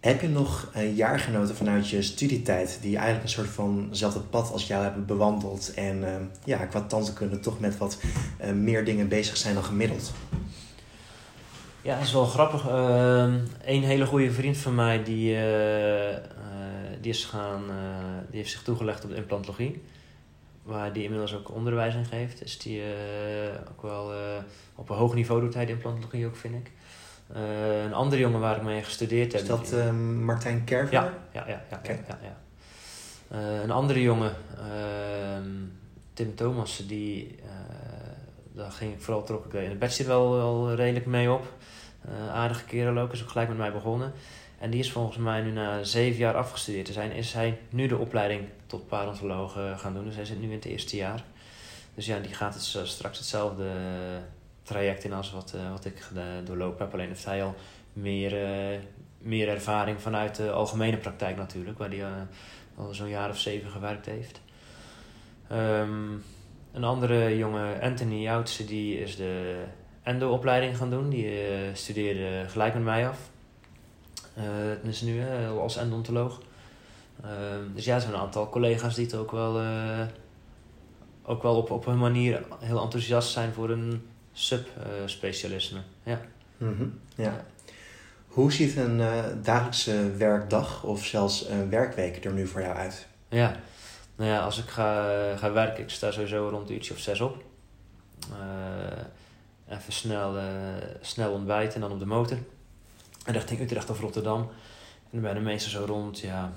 Speaker 1: Heb je nog uh, jaargenoten vanuit je studietijd die eigenlijk een soort vanzelfde pad als jou hebben bewandeld en uh, ja, qua tandheelkunde toch met wat uh, meer dingen bezig zijn dan gemiddeld?
Speaker 2: Ja, dat is wel grappig. een ehm, hele goede vriend van mij die die, is gaan, uh, die heeft zich toegelegd op de implantologie. Waar die inmiddels ook onderwijs in geeft. Dus die uh, ook wel uh, op een hoog niveau doet hij de implantologie ook, vind ik. een andere jongen waar ik mee gestudeerd heb.
Speaker 1: Is dat ehm, Martijn Kerver?
Speaker 2: Ja, ja, ja. ja, okay. ja, ja, ja. een andere jongen, ehm, Tim Thomas, die, daar ging ik vooral trok ik in de bachelor wel, wel redelijk mee op. aardige kerel ook, is ook gelijk met mij begonnen. En die is volgens mij nu na zeven jaar afgestudeerd te zijn, is hij nu de opleiding tot parontoloog eh, gaan doen. Dus hij zit nu in het eerste jaar. Dus ja, die gaat het straks hetzelfde traject in als wat, wat ik doorlopen heb. Alleen heeft hij al meer, meer ervaring vanuit de algemene praktijk natuurlijk, waar hij al zo'n jaar of zeven gewerkt heeft. Um, een andere jongen, Anthony Joutse, die is de endo-opleiding gaan doen. Die studeerde gelijk met mij af. Uh, is nu als endontoloog. Ehm, dus ja, er zijn een aantal collega's die het ook wel, ook wel op, op hun manier heel enthousiast zijn voor een subspecialisme. ja.
Speaker 1: Mm -hmm. ja. Hoe ziet een dagelijkse werkdag of zelfs een werkweek er nu voor jou uit?
Speaker 2: Ja, Nou ja, als ik ga, ga werken, ik sta sowieso rond een uurtje of zes op. even snel, snel ontbijten en dan op de motor. En richting Utrecht of Rotterdam. En dan ben je meestal zo rond ja,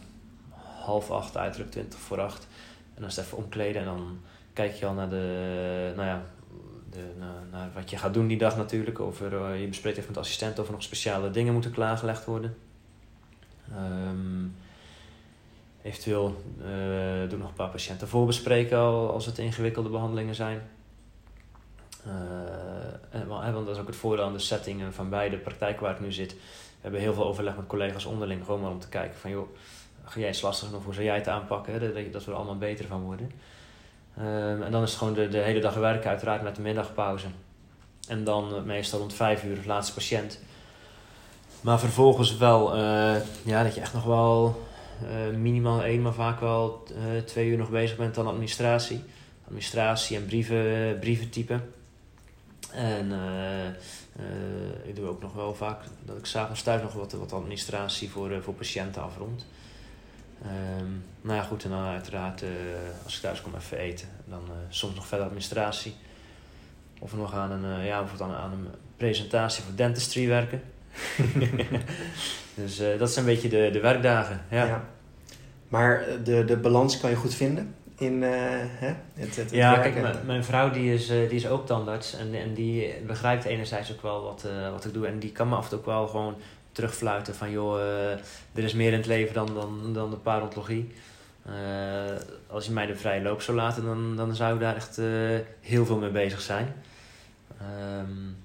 Speaker 2: half acht, uiterlijk twintig voor acht. En dan is het even omkleden en dan kijk je al naar, de, nou ja, de, naar, wat je gaat doen die dag natuurlijk. Of er, uh, je bespreekt even met de assistent of er nog speciale dingen moeten klaargelegd worden. Um, eventueel uh, doe nog een paar patiënten voorbespreken al, als het ingewikkelde behandelingen zijn. En, want dat is ook het voordeel aan de settingen van beide praktijk waar ik nu zit. We hebben heel veel overleg met collega's onderling, gewoon maar om te kijken van joh, ga jij eens lastig nog, hoe zou jij het aanpakken? Dat, we er allemaal beter van worden. Um, en dan is het gewoon de, hele dag werken, uiteraard met de middagpauze. En dan meestal rond vijf uur laatste patiënt. Maar vervolgens wel, ja, dat je echt nog wel minimaal één, maar vaak wel uh, twee uur nog bezig bent aan administratie. Administratie en brieven, brieven typen. En ik doe ook nog wel vaak dat ik s'avonds thuis nog wat, wat administratie voor, voor patiënten afrond. Um, nou ja, goed, en dan uiteraard uh, als ik thuis kom even eten. Dan uh, soms nog verder administratie. Of nog aan een, uh, ja, of dan aan een presentatie voor dentistry werken. dus dat zijn een beetje de, de werkdagen. Ja. ja.
Speaker 1: Maar de, de balans kan je goed vinden in hè? het, het,
Speaker 2: Ja, kijk, mijn vrouw die is, die is ook tandarts. En, en die begrijpt enerzijds ook wel wat, wat ik doe. En die kan me af en toe ook wel gewoon terugfluiten van joh, er is meer in het leven dan, dan, dan de parontologie. Als je mij de vrije loop zou laten, dan, dan zou ik daar echt heel veel mee bezig zijn. Um,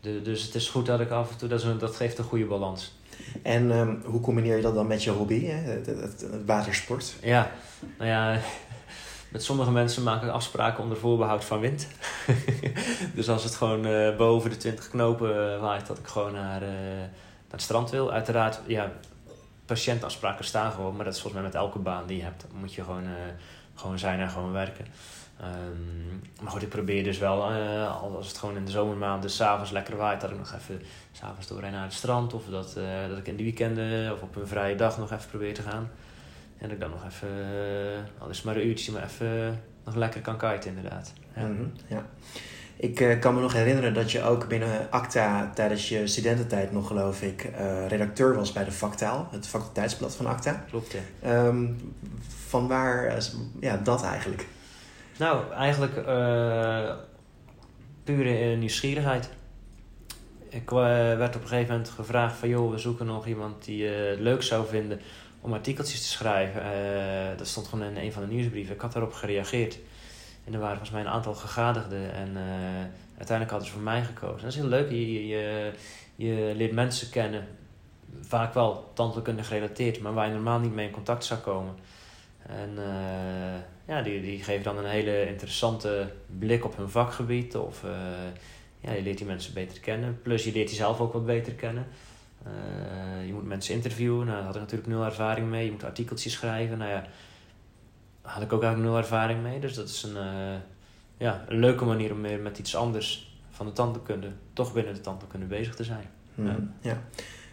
Speaker 2: de, dus het is goed dat ik af en toe, dat, is een, dat geeft een goede balans.
Speaker 1: En um, hoe combineer je dat dan met je hobby, hè? Het, watersport?
Speaker 2: Ja, nou ja, met sommige mensen maak ik afspraken onder voorbehoud van wind. dus als het gewoon uh, boven de 20 knopen waait, dat ik gewoon naar naar het strand wil. Uiteraard, ja, patiëntafspraken staan gewoon, maar dat is volgens mij met elke baan die je hebt. Moet je gewoon, uh, gewoon zijn en gewoon werken. Um, maar goed, ik probeer dus wel, uh, als het gewoon in de zomermaanden s'avonds lekker waait, dat ik nog even s'avonds doorheen naar het strand. Of dat, uh, dat ik in de weekenden of op een vrije dag nog even probeer te gaan. En dat ik dan nog even, al is maar een uurtje, maar even nog lekker kan kiten inderdaad.
Speaker 1: Ja. Ja. Ik uh, kan me nog herinneren dat je ook binnen ACTA tijdens je studententijd nog, geloof ik, uh, redacteur was bij de Factaal, het faculteitsblad van ACTA.
Speaker 2: Klopt, ja.
Speaker 1: Um, van waar ja, dat eigenlijk?
Speaker 2: Nou, eigenlijk pure nieuwsgierigheid. Ik werd op een gegeven moment gevraagd van, joh, we zoeken nog iemand die het leuk zou vinden om artikeltjes te schrijven. dat stond gewoon in een van de nieuwsbrieven. Ik had daarop gereageerd. En er waren volgens mij een aantal gegadigden. En uh, uiteindelijk hadden ze voor mij gekozen. dat is heel leuk. Je, je, je leert mensen kennen. Vaak wel tandheelkunde gerelateerd. Maar waar je normaal niet mee in contact zou komen. En uh, ja, die, die geven dan een hele interessante blik op hun vakgebied. Of uh, ja, je leert die mensen beter kennen. Plus je leert jezelf ook wat beter kennen. je moet mensen interviewen. Nou, daar had ik natuurlijk nul ervaring mee. Je moet artikeltjes schrijven. Nou ja, had ik ook eigenlijk nul ervaring mee. Dus dat is een, uh, ja, een leuke manier om meer met iets anders van de tandheelkunde, toch binnen de tandheelkunde bezig te zijn.
Speaker 1: Hmm, ja. ja.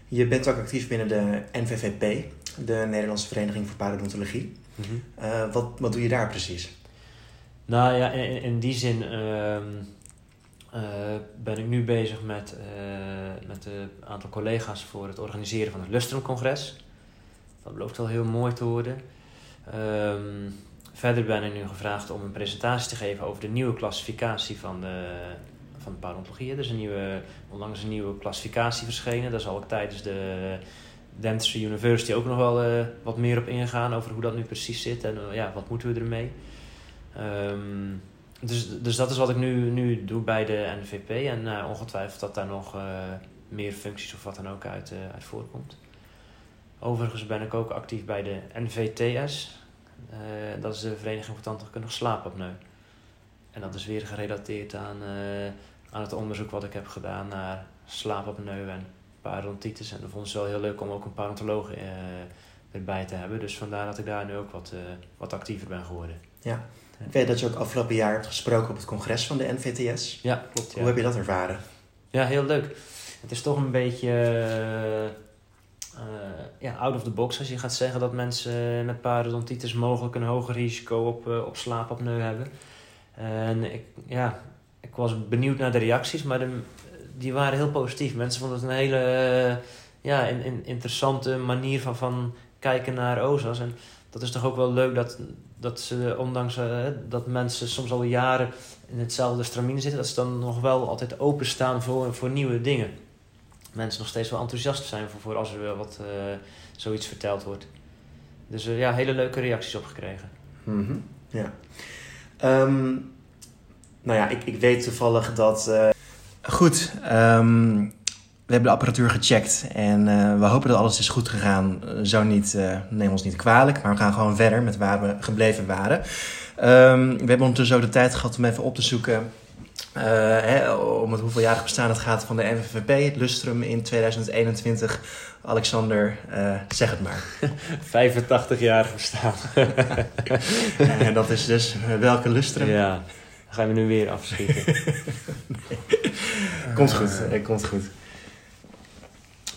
Speaker 1: Je bent ook actief binnen de NVVP, de Nederlandse Vereniging voor Parodontologie. Mm -hmm. uh, wat, wat doe je daar precies?
Speaker 2: Nou ja, in, in die zin uh, ben ik nu bezig met, met een aantal collega's voor het organiseren van het Lustrum-congres. Dat belooft wel heel mooi te worden. Um, verder ben ik nu gevraagd om een presentatie te geven over de nieuwe klassificatie van de, van de. Er is een nieuwe, onlangs een nieuwe klassificatie verschenen. Daar zal ik tijdens de Dentistry University ook nog wel uh, wat meer op ingaan over hoe dat nu precies zit en uh, ja, wat moeten we ermee. Um, dus, dus dat is wat ik nu, nu doe bij de NVP en uh, ongetwijfeld dat daar nog meer functies of wat dan ook uit, uit voorkomt. Overigens ben ik ook actief bij de NVTS. Uh, dat is de Vereniging voor Tandheelkundige Slaapapneu. En dat is weer gerelateerd aan, uh, aan het onderzoek wat ik heb gedaan naar slaapapneu en parodontitis. En dat vond ze wel heel leuk om ook een parontoloog uh, erbij te hebben. Dus vandaar dat ik daar nu ook wat, wat actiever ben geworden.
Speaker 1: Ja. Ik weet dat je ook afgelopen jaar hebt gesproken op het congres van de NVTS.
Speaker 2: Ja, klopt. Ja.
Speaker 1: Hoe heb je dat ervaren?
Speaker 2: Ja, heel leuk. Het is toch een beetje ja, out of the box als je gaat zeggen dat mensen met parodontitis mogelijk een hoger risico op, uh, op slaapapneu hebben. En ik, ja, ik was benieuwd naar de reacties, maar de, die waren heel positief. Mensen vonden het een hele ja, in, interessante manier van, van kijken naar OZA's. En dat is toch ook wel leuk dat, dat ze, ondanks dat mensen soms al jaren in hetzelfde stramine zitten, dat ze dan nog wel altijd openstaan voor, voor nieuwe dingen. Mensen nog steeds wel enthousiast zijn voor, voor als er wat uh, zoiets verteld wordt. Dus uh, ja, hele leuke reacties op gekregen.
Speaker 1: Mm. Ja. Um, nou ja, ik, ik weet toevallig dat. Uh... Goed, um, we hebben de apparatuur gecheckt en we hopen dat alles is goed gegaan. Zo niet, neem ons niet kwalijk, maar we gaan gewoon verder met waar we gebleven waren. Um, we hebben ondertussen ook de tijd gehad om even op te zoeken uh, hè, om het hoeveeljarig bestaan het gaat van de NVVP, het Lustrum in 2021. Alexander, uh, zeg het maar.
Speaker 2: 85 jaar bestaan.
Speaker 1: en dat is dus uh, welke Lustrum?
Speaker 2: Ja, dan gaan we nu weer afschieten.
Speaker 1: komt goed, komt goed.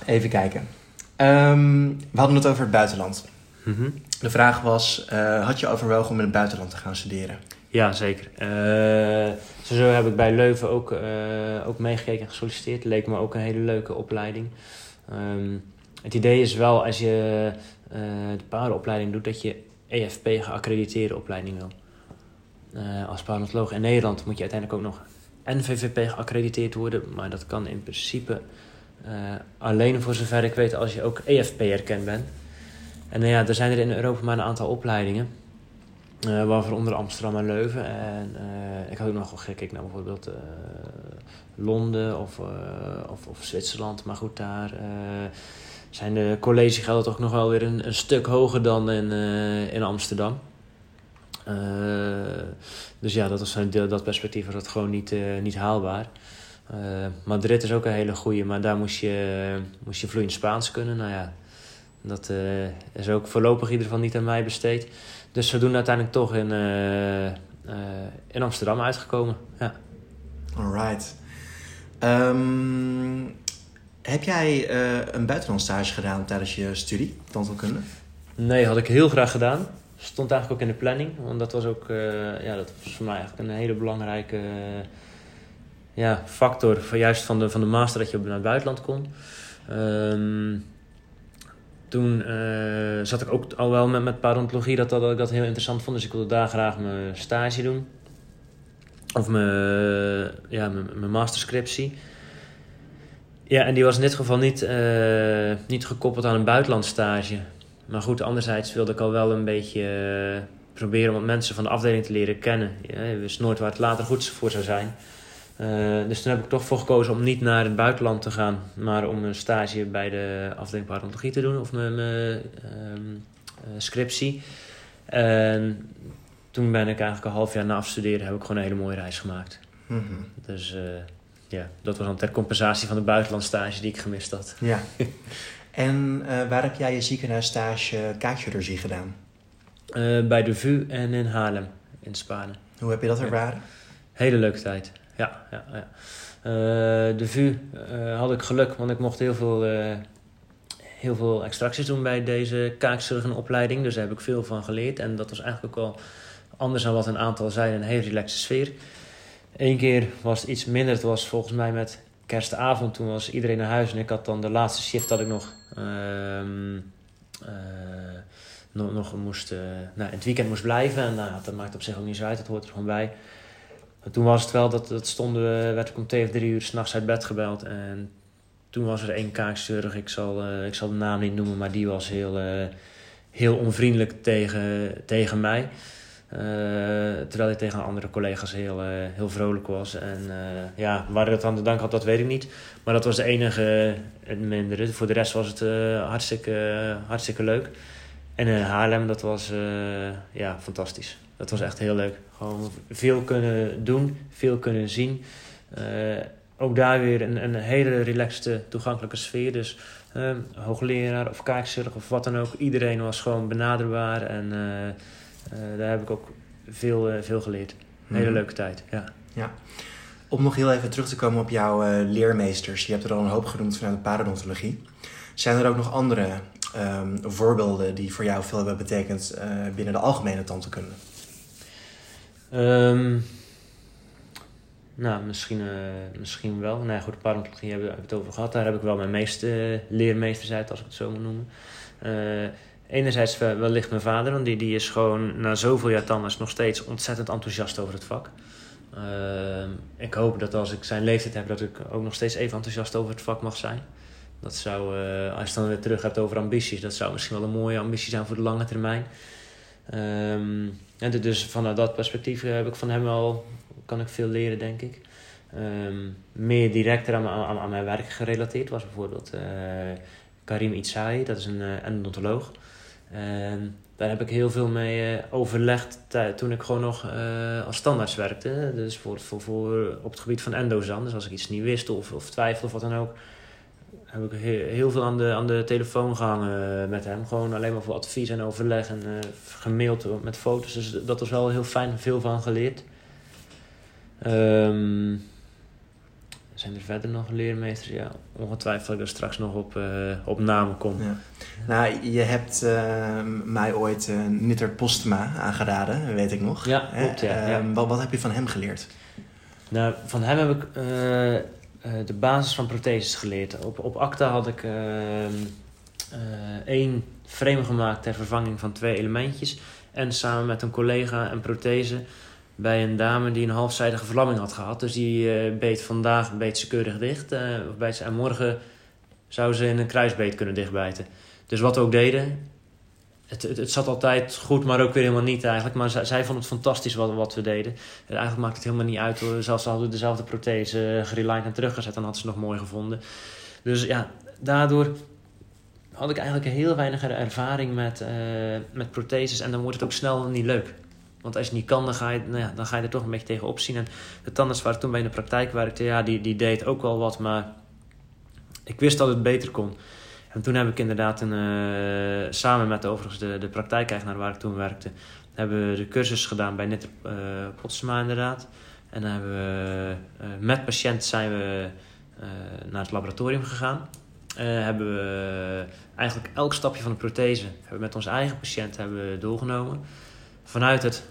Speaker 1: Even kijken. Um, we hadden het over het buitenland. Mm -hmm. De vraag was, had je overwogen om in het buitenland te gaan studeren?
Speaker 2: Ja, zeker. Zo heb ik bij Leuven ook, uh, ook meegekeken en gesolliciteerd. Leek me ook een hele leuke opleiding. Um, het idee is wel, als je uh, de paardenopleiding doet, dat je EFP geaccrediteerde opleiding wil. als paardontoloog in Nederland moet je uiteindelijk ook nog NVVP geaccrediteerd worden. Maar dat kan in principe alleen voor zover ik weet als je ook EFP erkend bent. En nou ja, er zijn er in Europa maar een aantal opleidingen. Uh, waarvoor onder Amsterdam en Leuven. En uh, ik had ook nog wel gekeken naar bijvoorbeeld uh, Londen of, of, of, Zwitserland. Maar goed, daar zijn de collegegelden toch nog wel weer een, een stuk hoger dan in, in Amsterdam. dus ja, dat was dat perspectief was dat gewoon niet, niet haalbaar. Madrid is ook een hele goede, maar daar moest je, moest je vloeiend Spaans kunnen. Nou ja, dat is ook voorlopig in ieder geval niet aan mij besteed. Dus we doen uiteindelijk toch in, uh, uh, in Amsterdam uitgekomen. Ja.
Speaker 1: Alright. Um, heb jij uh, een buitenlandstage gedaan tijdens je studie, tandheelkunde?
Speaker 2: Nee, had ik heel graag gedaan. Stond eigenlijk ook in de planning. Want dat was ook ja, dat was voor mij eigenlijk een hele belangrijke ja, factor. Voor juist van de, van de master dat je naar het buitenland kon. Um, toen uh, zat ik ook al wel met, met parontologie dat, dat ik dat heel interessant vond. Dus ik wilde daar graag mijn stage doen. Of mijn, ja, mijn, masterscriptie. Ja, en die was in dit geval niet, uh, niet gekoppeld aan een buitenlandstage. Maar goed, anderzijds wilde ik al wel een beetje uh, proberen om mensen van de afdeling te leren kennen. Ja, je wist nooit waar het later goed voor zou zijn. Uh, dus toen heb ik toch voor gekozen om niet naar het buitenland te gaan, maar om een stage bij de afdeling parodontiologie te doen of mijn, mijn um, uh, scriptie. En toen ben ik eigenlijk een half jaar na afstuderen heb ik gewoon een hele mooie reis gemaakt. Mm -hmm. Dus uh, ja, dat was dan ter compensatie van de buitenlandstage die ik gemist had.
Speaker 1: Ja. en waar heb jij je ziekenhuisstage kaakchirurgie gedaan?
Speaker 2: bij de VU en in Haarlem, in Spanje.
Speaker 1: Hoe heb je dat ervaren?
Speaker 2: Hele leuke tijd ja, ja, ja. Uh, de VU uh, had ik geluk, want ik mocht heel veel, uh, heel veel extracties doen bij deze kaakchirurgenopleiding. Dus daar heb ik veel van geleerd. En dat was eigenlijk ook wel anders dan wat een aantal zeiden, een hele relaxe sfeer. Eén keer was het iets minder. Het was volgens mij met kerstavond. Toen was iedereen naar huis en ik had dan de laatste shift dat ik nog... Ehm, nog, nog moest, nou, het weekend moest blijven. En nou, dat maakt op zich ook niet zo uit, dat hoort er gewoon bij toen was het wel dat, dat stonden we, werd ik om twee of drie uur s'nachts uit bed gebeld. En toen was er één kaakzeurig, ik zal, uh, ik zal de naam niet noemen, maar die was heel, uh, heel onvriendelijk tegen, tegen mij. Uh, terwijl hij tegen andere collega's heel, heel vrolijk was. En ja, waar het aan de dank had, dat weet ik niet. Maar dat was de enige mindere. Voor de rest was het hartstikke, hartstikke leuk. En in Haarlem, dat was ja, fantastisch. Dat was echt heel leuk. Gewoon veel kunnen doen, veel kunnen zien. Uh, ook daar weer een, een hele relaxte, toegankelijke sfeer. Dus uh, hoogleraar of kaakzorg of wat dan ook. Iedereen was gewoon benaderbaar. En uh, daar heb ik ook veel, veel geleerd. Een hele mhm. leuke tijd, ja.
Speaker 1: ja. Om nog heel even terug te komen op jouw leermeesters. Je hebt er al een hoop genoemd vanuit de parodontologie. Zijn er ook nog andere ehm, voorbeelden die voor jou veel hebben betekend eh, binnen de algemene tandheelkunde?
Speaker 2: Um, nou, misschien, uh, misschien wel. Nee, goed, parodontologie hebben we het over gehad. Daar heb ik wel mijn meeste leermeesters uit, als ik het zo moet noemen. Uh, enerzijds wellicht mijn vader, want die, die is gewoon na zoveel jaar tandarts nog steeds ontzettend enthousiast over het vak. Uh, ik hoop dat als ik zijn leeftijd heb, dat ik ook nog steeds even enthousiast over het vak mag zijn. Dat zou, uh, als je dan weer terug hebt over ambities, dat zou misschien wel een mooie ambitie zijn voor de lange termijn. Um, en dus vanuit dat perspectief heb ik van hem wel, kan ik veel leren, denk ik. Um, meer directer aan, aan, mijn werk gerelateerd was bijvoorbeeld uh, Karim Itsai, dat is een uh, endodontoloog. En daar heb ik heel veel mee overlegd toen ik gewoon nog als standaards werkte. Dus voor, voor, voor op het gebied van endo's dan. Dus als ik iets niet wist of, of twijfelde of wat dan ook, heb ik heel, veel aan de, aan de telefoon gehangen met hem. Gewoon alleen maar voor advies en overleg en uh, gemaild met foto's. Dus dat was wel heel fijn, veel van geleerd. Um, zijn er verder nog leermeesters? Ja, ongetwijfeld dat ik er straks nog op, uh, op namen kom. Ja.
Speaker 1: Nou, je hebt uh, mij ooit uh, Nitter Postma aangeraden, weet ik nog.
Speaker 2: Ja, klopt, ja, ja.
Speaker 1: Wat, wat heb je van hem geleerd?
Speaker 2: Nou, van hem heb ik de basis van protheses geleerd. Op, op ACTA had ik één frame gemaakt ter vervanging van twee elementjes. En samen met een collega een prothese bij een dame die een halfzijdige verlamming had gehad. Dus die uh, beet vandaag beet ze keurig dicht. Of ze, en morgen zou ze in een kruisbeet kunnen dichtbijten. Dus wat we ook deden, het, het, het, zat altijd goed, maar ook weer helemaal niet eigenlijk. Maar zij, zij vond het fantastisch wat, wat we deden. En eigenlijk maakt het helemaal niet uit. Zelfs al hadden we dezelfde prothese gerelined en teruggezet, dan had ze nog mooi gevonden. Dus ja, daardoor had ik eigenlijk heel weinig ervaring met, uh, met protheses. En dan wordt het ook snel niet leuk. Want als je het niet kan, dan ga je, nou dan ga je er toch een beetje tegen opzien. En de tandarts waar ik toen bij in de praktijk werkte, ja, die, die deed ook wel wat, maar ik wist dat het beter kon. En toen heb ik inderdaad een, uh, samen met overigens de, de praktijkeigenaar waar ik toen werkte, hebben we de cursus gedaan bij Nitter uh, inderdaad. En dan hebben we uh, met patiënt zijn we naar het laboratorium gegaan. hebben we eigenlijk elk stapje van de prothese hebben we met onze eigen patiënt hebben we doorgenomen vanuit het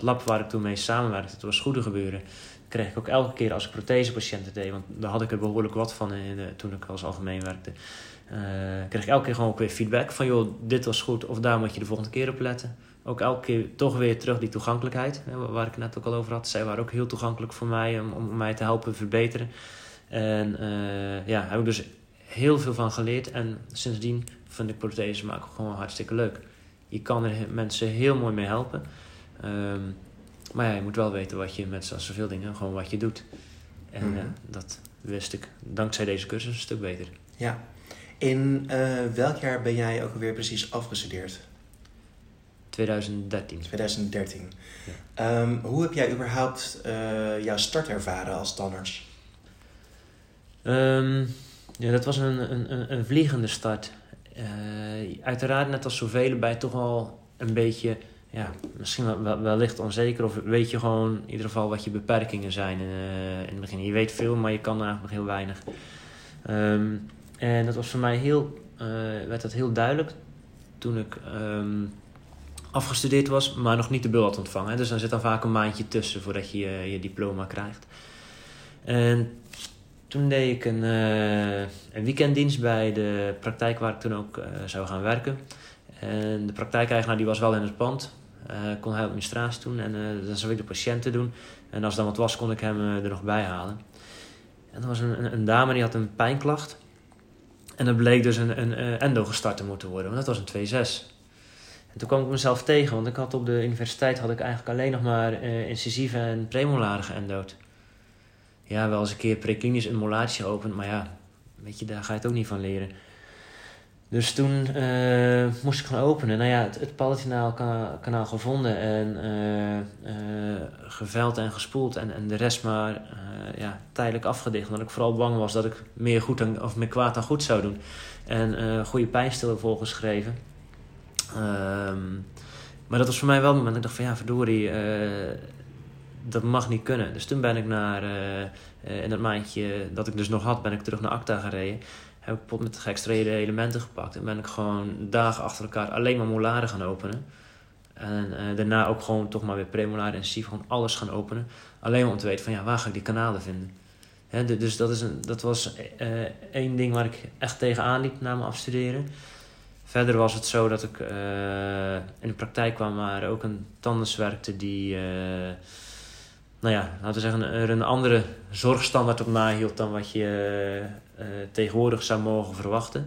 Speaker 2: lab waar ik toen mee samenwerkte, het was goede gebeuren, kreeg ik ook elke keer als ik prothesepatiënten deed, want daar had ik er behoorlijk wat van in toen ik als algemeen werkte, uh, kreeg ik elke keer gewoon ook weer feedback van joh, dit was goed of daar moet je de volgende keer op letten. Ook elke keer toch weer terug die toegankelijkheid, waar ik het net ook al over had. Zij waren ook heel toegankelijk voor mij om, om mij te helpen verbeteren. En uh, ja, heb ik dus heel veel van geleerd. En sindsdien vind ik prothese maken gewoon hartstikke leuk. Je kan er mensen heel mooi mee helpen. Um, maar ja, je moet wel weten wat je met zoveel dingen, gewoon wat je doet. En mm -hmm. dat wist ik dankzij deze cursus een stuk beter.
Speaker 1: Ja. In uh, welk jaar ben jij ook alweer precies afgestudeerd?
Speaker 2: 2013.
Speaker 1: 2013. Ja. Um, hoe heb jij überhaupt uh, jouw start ervaren als tandarts?
Speaker 2: Um, ja, dat was een, een, een vliegende start. Uh, uiteraard, net als zoveel, bij toch al een beetje, ja, misschien wel, wellicht onzeker. Of weet je gewoon in ieder geval wat je beperkingen zijn uh, in het begin. Je weet veel, maar je kan eigenlijk nog heel weinig. Um, en dat was voor mij heel, uh, werd dat heel duidelijk toen ik um, afgestudeerd was, maar nog niet de bul had ontvangen. Dus dan zit dan vaak een maandje tussen voordat je je diploma krijgt. En toen deed ik een, uh, een weekenddienst bij de praktijk waar ik toen ook uh, zou gaan werken. En de praktijkeigenaar die was wel in het pand. Uh, kon hij administratie doen en dan zou ik de patiënten doen. En als er dan wat was, kon ik hem er nog bij halen. En er was een, een, dame die had een pijnklacht. En dat bleek dus een, een, endo gestart te moeten worden, want dat was een 2-6. En toen kwam ik mezelf tegen, want ik had op de universiteit had ik eigenlijk alleen nog maar incisieve en premolare geëndood ja, wel eens een keer preklinisch een molaatje opent. Maar ja, weet je, daar ga je het ook niet van leren. Dus toen uh, moest ik gaan openen. Nou ja, het, het Palatinaal kanaal gevonden en uh, geveld en gespoeld. En, en de rest maar ja, tijdelijk afgedicht. Omdat ik vooral bang was dat ik meer, goed dan, of meer kwaad dan goed zou doen. En goede pijnstiller volgeschreven. Um, maar dat was voor mij wel een moment dat ik dacht van ja, verdorie dat mag niet kunnen. Dus toen ben ik naar, in het maandje dat ik dus nog had, ben ik terug naar ACTA gereden. Heb ik pot met geëxtraheerde elementen gepakt. En ben ik gewoon dagen achter elkaar alleen maar molaren gaan openen. En eh, daarna ook gewoon toch maar weer premolaren en SIF, gewoon alles gaan openen. Alleen maar om te weten van ja, waar ga ik die kanalen vinden. Hè, de- dus dat, is een, dat was eh, één ding waar ik echt tegenaan liep na mijn afstuderen. Verder was het zo dat ik eh, in de praktijk kwam waar ook een tandarts die, nou ja, laten we zeggen, er een andere zorgstandaard op nahield dan wat je tegenwoordig zou mogen verwachten.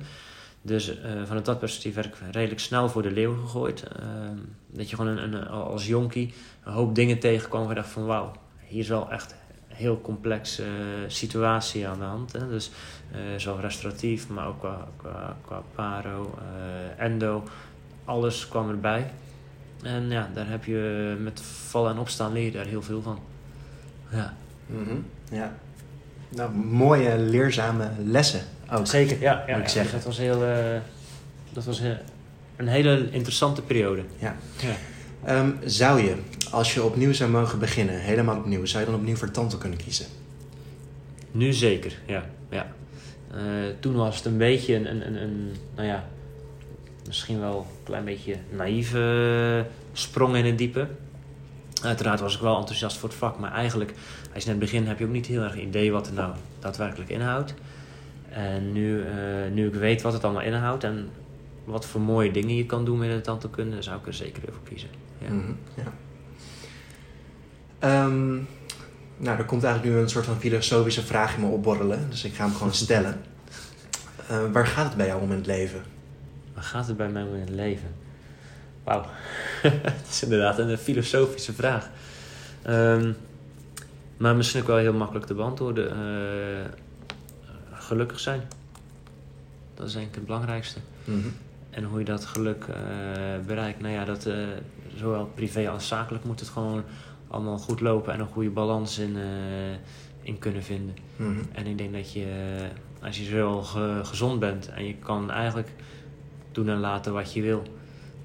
Speaker 2: Dus eh, vanuit dat perspectief werd ik redelijk snel voor de leeuw gegooid. Ehm, dat je gewoon een, een, als jonkie een hoop dingen tegenkwam waar je dacht van wauw, hier is wel echt een heel complexe eh, situatie aan de hand. Hè? Dus eh, zowel restauratief, maar ook qua, qua, qua paro, eh, endo, alles kwam erbij. En ja, daar heb je met vallen en opstaan leer je daar heel veel van. Ja,
Speaker 1: Mhm, Ja. Nou, mooie leerzame lessen ook.
Speaker 2: zeker. Ja, ja,
Speaker 1: moet ik
Speaker 2: ja.
Speaker 1: zeggen.
Speaker 2: Dat was, heel, eh, dat was eh, een hele interessante periode.
Speaker 1: Ja.
Speaker 2: Ja.
Speaker 1: Ehm, zou je, als je opnieuw zou mogen beginnen, helemaal opnieuw, zou je dan opnieuw voor tante kunnen kiezen?
Speaker 2: Nu zeker, ja. ja. Eh, toen was het een beetje een, een, een, een, nou ja, misschien wel een klein beetje naïeve sprong in het diepe. Uiteraard was ik wel enthousiast voor het vak, maar eigenlijk, als je net begint, heb je ook niet heel erg een idee wat het nou daadwerkelijk inhoudt. En nu, eh, nu ik weet wat het allemaal inhoudt en wat voor mooie dingen je kan doen met de tandheelkunde, zou ik er zeker voor kiezen. Ja.
Speaker 1: Mhm, ja. Ehm, nou, er komt eigenlijk nu een soort van filosofische vraag in me opborrelen, dus ik ga hem gewoon stellen. Eh, waar gaat het bij jou om in het leven?
Speaker 2: Waar gaat het bij mij om in het leven? Wauw, het is inderdaad een filosofische vraag. Ehm, maar misschien ook wel heel makkelijk te beantwoorden. Eh, gelukkig zijn. Dat is denk ik het belangrijkste.
Speaker 1: Mhm.
Speaker 2: En hoe je dat geluk eh, bereikt, nou ja, dat eh, zowel privé als zakelijk moet het gewoon allemaal goed lopen en een goede balans in, in kunnen vinden.
Speaker 1: Mhm.
Speaker 2: En ik denk dat je, als je zo ge- gezond bent en je kan eigenlijk doen en laten wat je wil,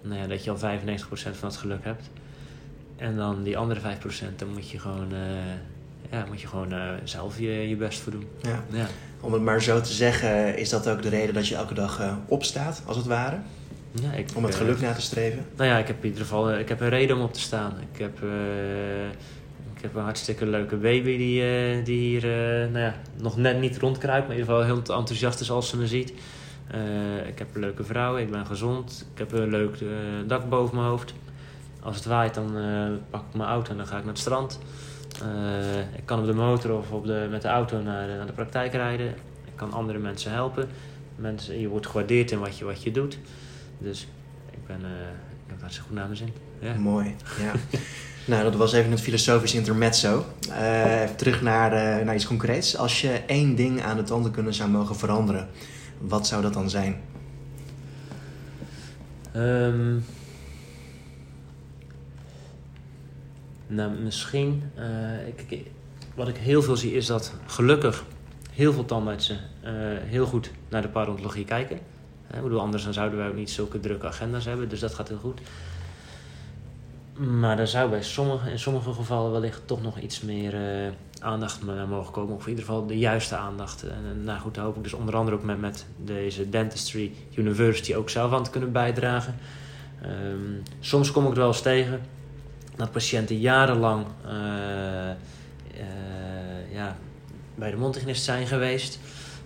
Speaker 2: nou ja, dat je al 95% van het geluk hebt. En dan die andere 5%, dan moet je gewoon, ja, moet je gewoon eh, zelf je, je best voor doen.
Speaker 1: Ja.
Speaker 2: Ja.
Speaker 1: Om het maar zo te zeggen, is dat ook de reden dat je elke dag eh, opstaat, als het ware?
Speaker 2: Ja, ik,
Speaker 1: Om het
Speaker 2: eh,
Speaker 1: geluk na te streven?
Speaker 2: Nou ja, ik heb in ieder geval ik heb een reden om op te staan. Ik heb, ik heb een hartstikke leuke baby die, die hier nou ja, nog net niet rondkruipt, maar in ieder geval heel enthousiast is als ze me ziet. Ik heb een leuke vrouw, ik ben gezond, ik heb een leuk dak boven mijn hoofd. Als het waait, dan pak ik mijn auto en dan ga ik naar het strand. Eh, ik kan op de motor of op de, met de auto naar, de- naar de praktijk rijden. Ik kan andere mensen helpen. Mensen, je wordt gewaardeerd in wat je, wat je doet. Dus ik, ben, eh, ik heb het hartstikke goed naar mijn zin. Ja.
Speaker 1: Mooi, ja. nou, dat was even het filosofisch intermezzo. Eh even terug naar, naar iets concreets. Als je één ding aan de tandheelkunde zou mogen veranderen, wat zou dat dan zijn?
Speaker 2: Ehm, nou, misschien. eh, ik, wat ik heel veel zie is dat gelukkig heel veel tandartsen eh, heel goed naar de parodontologie kijken. Eh, ik bedoel, anders dan zouden wij ook niet zulke drukke agenda's hebben, dus dat gaat heel goed. Maar er zou bij sommige, in sommige gevallen wellicht toch nog iets meer aandacht naar mogen komen. Of in ieder geval de juiste aandacht. En, en nou goed, daar hoop ik dus onder andere ook met, met deze Dentistry University ook zelf aan te kunnen bijdragen. Ehm, soms kom ik er wel eens tegen dat patiënten jarenlang eh, eh, ja, bij de mondhygiënist zijn geweest.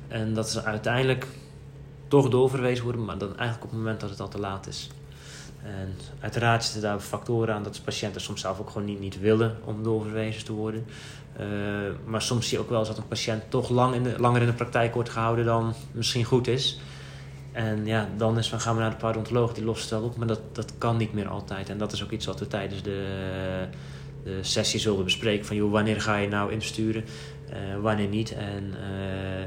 Speaker 2: En dat ze uiteindelijk toch doorverwezen worden, maar dan eigenlijk op het moment dat het al te laat is. En uiteraard zitten daar factoren aan dat patiënten soms zelf ook gewoon niet, niet willen om doorverwezen te worden. Eh, maar soms zie je ook wel dat een patiënt toch lang in de, langer in de praktijk wordt gehouden dan misschien goed is. En ja, dan is van gaan we naar de parodontoloog, die lost het wel op, maar dat, dat kan niet meer altijd. En dat is ook iets wat we tijdens de, de sessie zullen bespreken. Van joh, wanneer ga je nou insturen, eh, wanneer niet. En eh,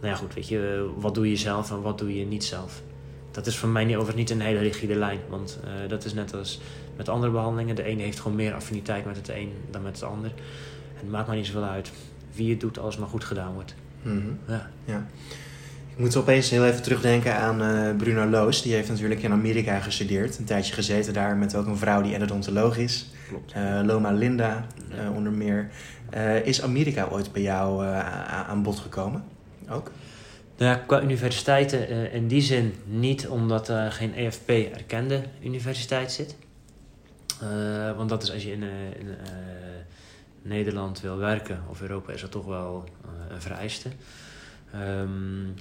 Speaker 2: nou ja, goed, weet je, wat doe je zelf en wat doe je niet zelf. Dat is voor mij overigens niet een hele rigide lijn. Want eh, dat is net als met andere behandelingen. De ene heeft gewoon meer affiniteit met het een dan met het ander. En het maakt maar niet zoveel uit wie het doet als het maar goed gedaan wordt.
Speaker 1: Mhm.
Speaker 2: Ja.
Speaker 1: Ik moet opeens heel even terugdenken aan eh, Bruno Loos. Die heeft natuurlijk in Amerika gestudeerd. Een tijdje gezeten daar met ook een vrouw die endodontoloog is.
Speaker 2: Klopt.
Speaker 1: Eh, Loma Linda, eh, onder meer. Is Amerika ooit bij jou aan bod gekomen? Ook?
Speaker 2: Nou ja, qua universiteiten uh, in die zin niet, omdat er geen EFP-erkende universiteit zit. Uh, want dat is als je in, in Nederland wil werken, of Europa, is dat toch wel een vereiste. Um,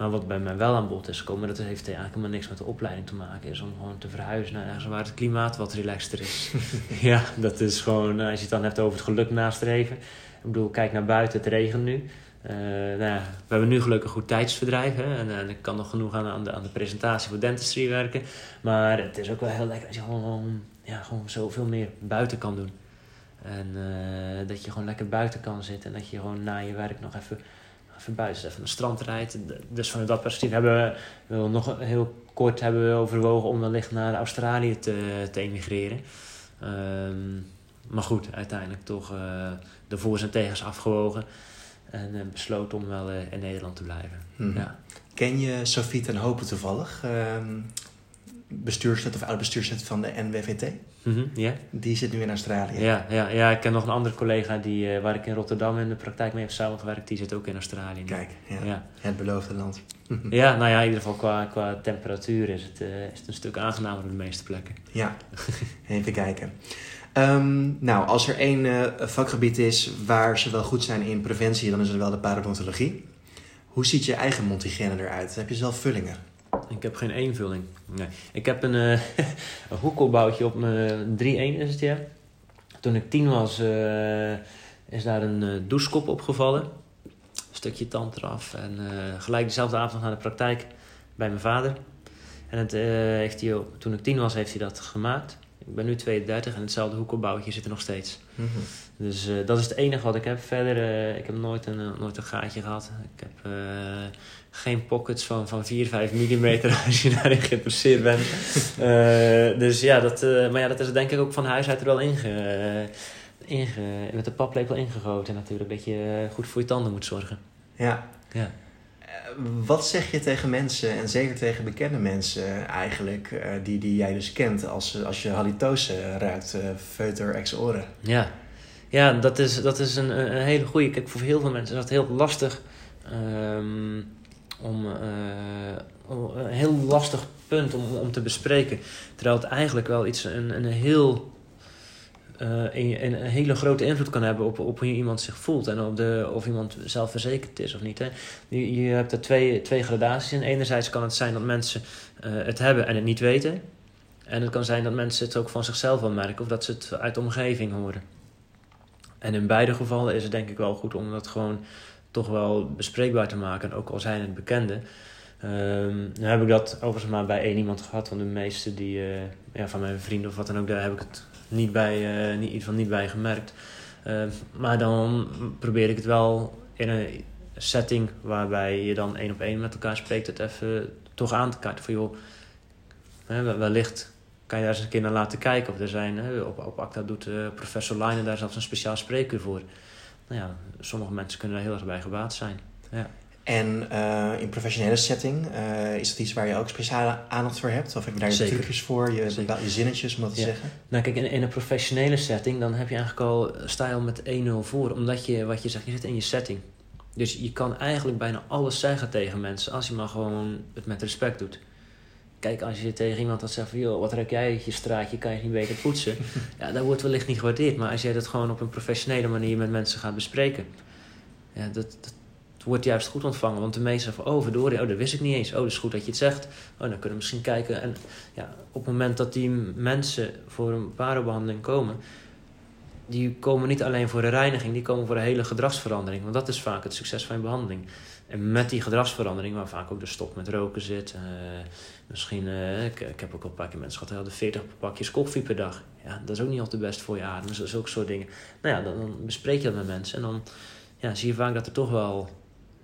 Speaker 2: maar wat bij mij wel aan bod is gekomen, dat heeft eigenlijk helemaal niks met de opleiding te maken, is om gewoon te verhuizen naar ergens waar het klimaat wat relaxter is. ja, dat is gewoon, als je het dan hebt over het geluk nastreven. Ik bedoel, kijk naar buiten, het regent nu. Uh, nou ja, we hebben nu gelukkig goed tijdsverdrijf. Hè? En, en, ik kan nog genoeg aan, aan, de, aan de presentatie voor dentistry werken. Maar het is ook wel heel lekker als je gewoon, ja, gewoon zoveel meer buiten kan doen. En uh, dat je gewoon lekker buiten kan zitten. En dat je gewoon na je werk nog even, buiten even naar het strand rijdt. Dus vanuit dat perspectief hebben we, we nog heel kort hebben we overwogen om wellicht naar Australië te, te emigreren. Um, maar goed, uiteindelijk toch uh, de voor's en tegens afgewogen. En uh, besloten om wel uh, in Nederland te blijven.
Speaker 1: Mm. Ja. Ken je Sofie ten Hopen toevallig? Uh, bestuurslid of oud-bestuurslid van de NWVT?
Speaker 2: Mm -hmm, yeah.
Speaker 1: Die zit nu in Australië.
Speaker 2: Ja, ja, ja, ik ken nog een andere collega die, waar ik in Rotterdam in de praktijk mee heb samengewerkt. Die zit ook in Australië.
Speaker 1: Kijk, ja. ja. het beloofde land.
Speaker 2: ja, nou ja, in ieder geval qua, qua temperatuur is het, is het een stuk aangenamer op de meeste plekken.
Speaker 1: Ja, even kijken. Um, nou, als er één uh, vakgebied is waar ze wel goed zijn in preventie, dan is het wel de parodontologie. Hoe ziet je eigen mondhygiëne eruit? Heb je zelf vullingen?
Speaker 2: Ik heb geen één vulling. Nee. Ik heb een, uh, een hoekelboutje op mijn 3-1 is het ja. Toen ik tien was, uh, is daar een douchekop opgevallen. Een stukje tand eraf. En gelijk dezelfde avond naar de praktijk bij mijn vader. En het, heeft hij, toen ik tien was, heeft hij dat gemaakt. Ik ben nu 32 en hetzelfde hoekelbouwtje zit er nog steeds. Mm -hmm. Dus uh, dat is het enige wat ik heb. Verder, uh, ik heb nooit een, uh, nooit een gaatje gehad. Ik heb geen pockets van, van 4, 5 mm als je daarin geïnteresseerd bent. dus ja, dat, maar ja, dat is denk ik ook van huis uit er wel inge, inge, met de paplepel ingegoten natuurlijk. Dat je goed voor je tanden moet zorgen.
Speaker 1: Ja. ja wat zeg je tegen mensen, en zeker tegen bekende mensen eigenlijk, die, die jij dus kent, als, als je halitose ruikt, feuter ex oren?
Speaker 2: Ja, ja dat is, dat is een, een hele goede. Kijk, voor heel veel mensen is dat heel lastig um, om. Uh, een heel lastig punt om, om te bespreken. Terwijl het eigenlijk wel iets, een, een heel uh, een, een, hele grote invloed kan hebben op, op hoe iemand zich voelt en op de, of iemand zelfverzekerd is of niet. Je, je hebt er twee, twee gradaties in. Enerzijds kan het zijn dat mensen het hebben en het niet weten. En het kan zijn dat mensen het ook van zichzelf wel merken of dat ze het uit de omgeving horen. En in beide gevallen is het denk ik wel goed om dat gewoon toch wel bespreekbaar te maken, ook al zijn het bekenden. Um, nu heb ik dat overigens maar bij één iemand gehad, van de meeste die, uh, ja, van mijn vrienden of wat dan ook, daar heb ik het niet bij, uh, niet, van niet bij gemerkt. Uh, maar dan probeer ik het wel in een setting waarbij je dan één op één met elkaar spreekt, het even toch aan te kaarten. Van joh, wellicht kan je daar eens een keer naar laten kijken. Of er zijn, op, op ACTA doet uh, professor Leijnen daar zelfs een speciaal spreker voor. Nou ja, sommige mensen kunnen daar heel erg bij gebaat zijn. Ja.
Speaker 1: En uh, in professionele setting, uh, is dat iets waar je ook speciale aandacht voor hebt? Of heb je daar je trucjes voor, je, je zinnetjes om dat te ja. zeggen?
Speaker 2: Nou kijk, in, in, een professionele setting, dan heb je eigenlijk al stijl met 1-0 voor. Omdat je, wat je zegt, je zit in je setting. Dus je kan eigenlijk bijna alles zeggen tegen mensen, als je maar gewoon het met respect doet. Kijk, als je tegen iemand dat zegt van, joh, wat ruik jij je straatje, kan je niet beter poetsen. ja, dat wordt wellicht niet gewaardeerd. Maar als jij dat gewoon op een professionele manier met mensen gaat bespreken, ja, dat, dat wordt juist goed ontvangen. Want de meesten van, oh verdorie, oh dat wist ik niet eens. Oh, dat is goed dat je het zegt. Oh, dan kunnen we misschien kijken. En ja, op het moment dat die mensen voor een parobehandeling komen... die komen niet alleen voor de reiniging, die komen voor een hele gedragsverandering. Want dat is vaak het succes van je behandeling. En met die gedragsverandering, waar vaak ook de stop met roken zit... Uh, misschien, uh, ik, ik, heb ook al een paar keer mensen gehad... die hadden 40 pakjes koffie per dag. Ja, dat is ook niet altijd best voor je adem. Dus zulke soort dingen. Nou ja, dan, dan bespreek je dat met mensen. En dan ja, zie je vaak dat er toch wel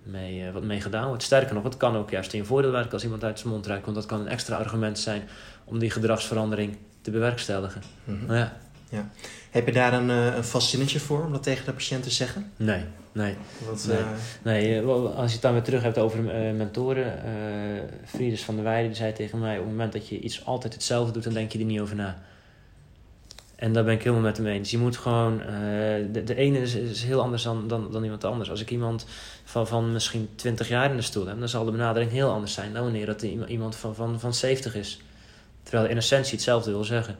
Speaker 2: mee, uh, wat mee gedaan wordt. Sterker nog, het kan ook juist in je voordeel werken als iemand uit zijn mond ruikt. Want dat kan een extra argument zijn om die gedragsverandering te bewerkstelligen. Mm -hmm. ja.
Speaker 1: Ja. Heb je daar een, een vast zinnetje voor om dat tegen de patiënt te zeggen?
Speaker 2: Nee, nee. Nee. Uh... nee als je het dan weer terug hebt over mentoren. Friedes van der Weijden zei tegen mij... op het moment dat je iets altijd hetzelfde doet, dan denk je er niet over na. En daar ben ik helemaal met hem eens. Je moet gewoon, eh, de, de ene is, is heel anders dan, dan, dan iemand anders. Als ik iemand van, van misschien 20 jaar in de stoel heb, dan zal de benadering heel anders zijn dan wanneer dat iemand van, van, van 70 is. Terwijl in essentie hetzelfde wil zeggen.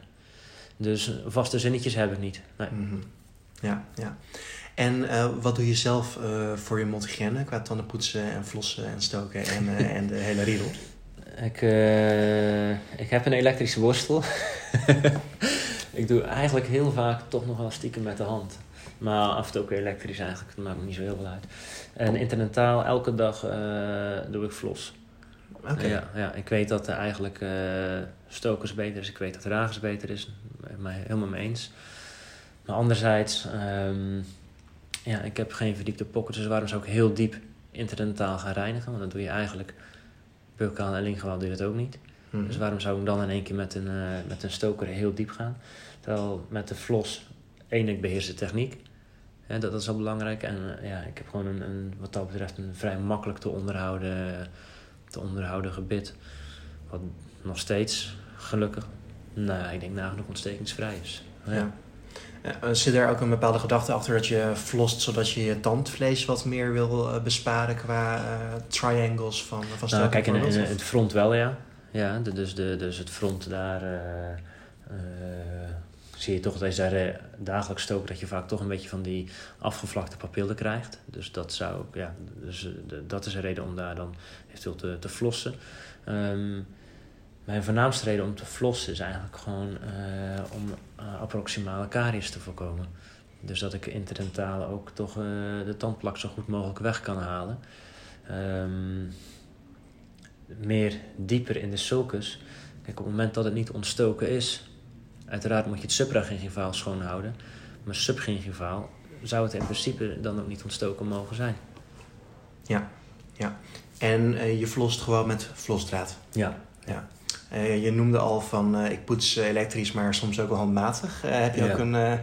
Speaker 2: Dus vaste zinnetjes heb ik niet. Nee.
Speaker 1: Mhm. Ja, ja. En uh, wat doe je zelf uh, voor je multihygiëne qua tandenpoetsen en flossen en stoken en, uh, en de hele riedel?
Speaker 2: Ik, ik heb een elektrische borstel. ik doe eigenlijk heel vaak toch nog wel stiekem met de hand. Maar af en toe ook elektrisch eigenlijk. Dat maakt me niet zo heel veel uit. En internetaal, elke dag doe ik flos.
Speaker 1: Oké.
Speaker 2: Ja, ja, ik weet dat er eigenlijk stokers beter is. Ik weet dat ragers beter is. Mij helemaal mee eens. Maar anderzijds, um, ja, ik heb geen verdiepte pocket, dus waarom zou ik heel diep interdentaal gaan reinigen? Want dan doe je eigenlijk buccaal en linguaal doe je dat ook niet.
Speaker 1: Mhm.
Speaker 2: Dus waarom zou ik dan in één keer met een, uh, met een stoker heel diep gaan? Terwijl met de flos, één, ik beheers de techniek. Ja, dat, dat is al belangrijk. En uh, ja, ik heb gewoon een, een, wat dat betreft een vrij makkelijk te onderhouden, te onderhouden gebit. Wat nog steeds, gelukkig, nou, ik denk nagenoeg ontstekingsvrij is. Ja.
Speaker 1: ja. Uh, zit er ook een bepaalde gedachte achter dat je flost zodat je je tandvlees wat meer wil uh, besparen qua uh, triangles van, van
Speaker 2: nou, Kijk, in, in, in, het front wel, ja. ja dus, de, dus het front daar zie je toch dat je daar dagelijks stoken dat je vaak toch een beetje van die afgevlakte papillen krijgt. Dus dat zou ja, dus, dat is een reden om daar dan eventueel te, te flossen. Um, mijn voornaamste reden om te flossen is eigenlijk gewoon uh, om uh, approximale karies te voorkomen. Dus dat ik interdentaal ook toch uh, de tandplak zo goed mogelijk weg kan halen. Um, meer dieper in de sulcus. Kijk, op het moment dat het niet ontstoken is, uiteraard moet je het supragingivaal schoonhouden. Maar subgingivaal zou het in principe dan ook niet ontstoken mogen zijn.
Speaker 1: Ja, ja. En je flost gewoon met flosdraad.
Speaker 2: Ja.
Speaker 1: ja. Uh, je noemde al van uh, ik poets elektrisch, maar soms ook wel handmatig. Uh, heb je ook een,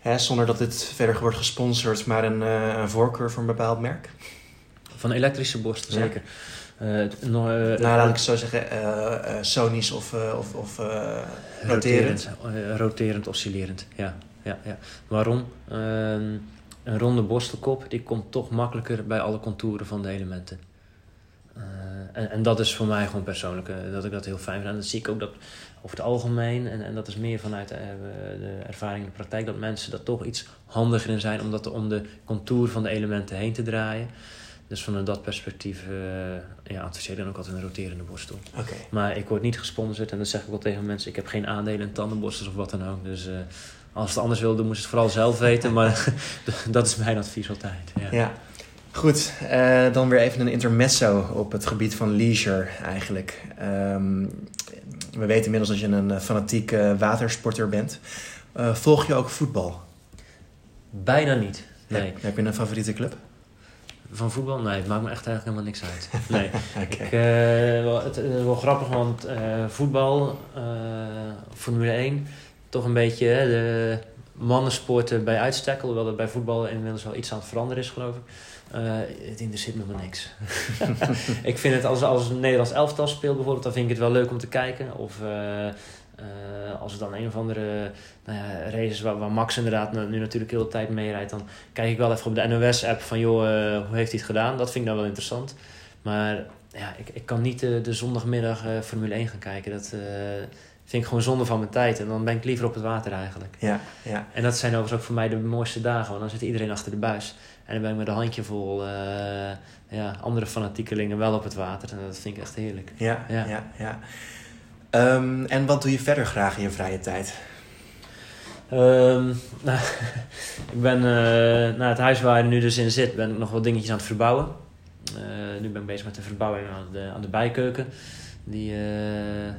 Speaker 1: hè, zonder dat dit verder wordt gesponsord, maar een, een, voorkeur voor een bepaald merk?
Speaker 2: Van elektrische borsten, ja. zeker.
Speaker 1: no, nou, laat ik zo zeggen, sonisch of, of, of roterend.
Speaker 2: Roterend, roterend, oscillerend, ja. ja, ja. Waarom? Ehm, een ronde borstelkop die komt toch makkelijker bij alle contouren van de elementen. Uh, en, en, dat is voor mij gewoon persoonlijk, uh, dat ik dat heel fijn vind. En dat zie ik ook dat over het algemeen, en, en dat is meer vanuit uh, de ervaring in de praktijk, dat mensen dat toch iets handiger in zijn om dat om de contour van de elementen heen te draaien. Dus vanuit dat perspectief ja, adviseer dan ook altijd een roterende borstel.
Speaker 1: Okay.
Speaker 2: Maar ik word niet gesponsord en dat zeg ik wel tegen mensen. Ik heb geen aandelen in tandenborstels of wat dan ook. Dus als het anders wilde, moest het vooral zelf weten. maar dat is mijn advies altijd. Ja.
Speaker 1: ja. Goed, uh, dan weer even een intermezzo op het gebied van leisure eigenlijk. Um, we weten inmiddels dat je een fanatieke watersporter bent. Uh, volg je ook voetbal?
Speaker 2: Bijna niet, nee.
Speaker 1: Heb, heb je een favoriete club?
Speaker 2: Van voetbal? Nee, het maakt me echt eigenlijk helemaal niks uit. Nee. okay. ik, wel, het, is wel grappig, want voetbal, Formule 1, toch een beetje de mannensporten bij uitstek. Hoewel dat bij voetbal inmiddels wel iets aan het veranderen is, geloof ik. Uh, het interesseert me maar niks. ik vind het als, als een Nederlands elftal speelt bijvoorbeeld, dan vind ik het wel leuk om te kijken. Of uh, uh, als het dan een of andere nou ja, races waar, waar Max inderdaad nu natuurlijk heel de tijd mee rijdt, dan kijk ik wel even op de NOS-app van joh, hoe heeft hij het gedaan? Dat vind ik nou wel interessant. Maar ja, ik, ik kan niet de, de zondagmiddag Formule 1 gaan kijken. Dat vind ik gewoon zonde van mijn tijd. En dan ben ik liever op het water eigenlijk.
Speaker 1: Ja, ja.
Speaker 2: En dat zijn overigens ook voor mij de mooiste dagen, want dan zit iedereen achter de buis. En dan ben ik met een handje vol uh, ja, andere fanatiekelingen wel op het water. En dat vind ik echt heerlijk.
Speaker 1: Ja, ja, ja. ja. Um, en wat doe je verder graag in je vrije tijd?
Speaker 2: Um, nou, ik ben uh, naar het huis waar ik nu dus in zit, ben ik nog wat dingetjes aan het verbouwen. Uh, nu ben ik bezig met de verbouwing aan de, aan de bijkeuken. Die,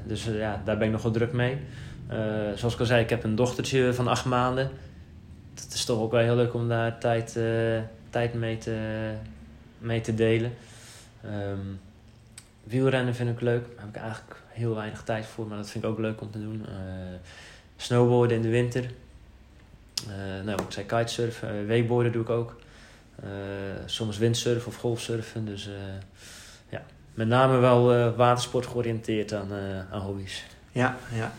Speaker 2: dus ja, daar ben ik nog wel druk mee. zoals ik al zei, ik heb een dochtertje van acht maanden. Het is toch ook wel heel leuk om daar tijd tijd mee te, mee te delen. Um, wielrennen vind ik leuk. Daar heb ik eigenlijk heel weinig tijd voor, maar dat vind ik ook leuk om te doen. Uh, snowboarden in de winter. Uh, nou, ik zei kitesurfen. Uh, wakeboarden doe ik ook. soms windsurfen of golfsurfen. Dus ja, met name wel watersport georiënteerd aan, aan hobby's.
Speaker 1: Ja, ja.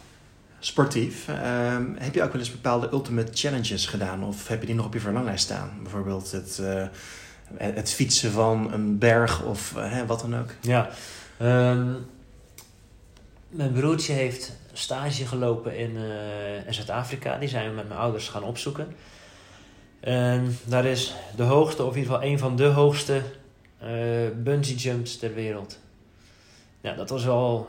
Speaker 1: Sportief. Ehm, heb je ook wel eens bepaalde ultimate challenges gedaan? Of heb je die nog op je verlanglijst staan? Bijvoorbeeld het, uh, het fietsen van een berg of uh, wat dan ook?
Speaker 2: Ja. Um, mijn broertje heeft stage gelopen in, uh, in Zuid-Afrika. Die zijn we met mijn ouders gaan opzoeken. En daar is de hoogste, of in ieder geval een van de hoogste bungee jumps ter wereld. Ja, dat was wel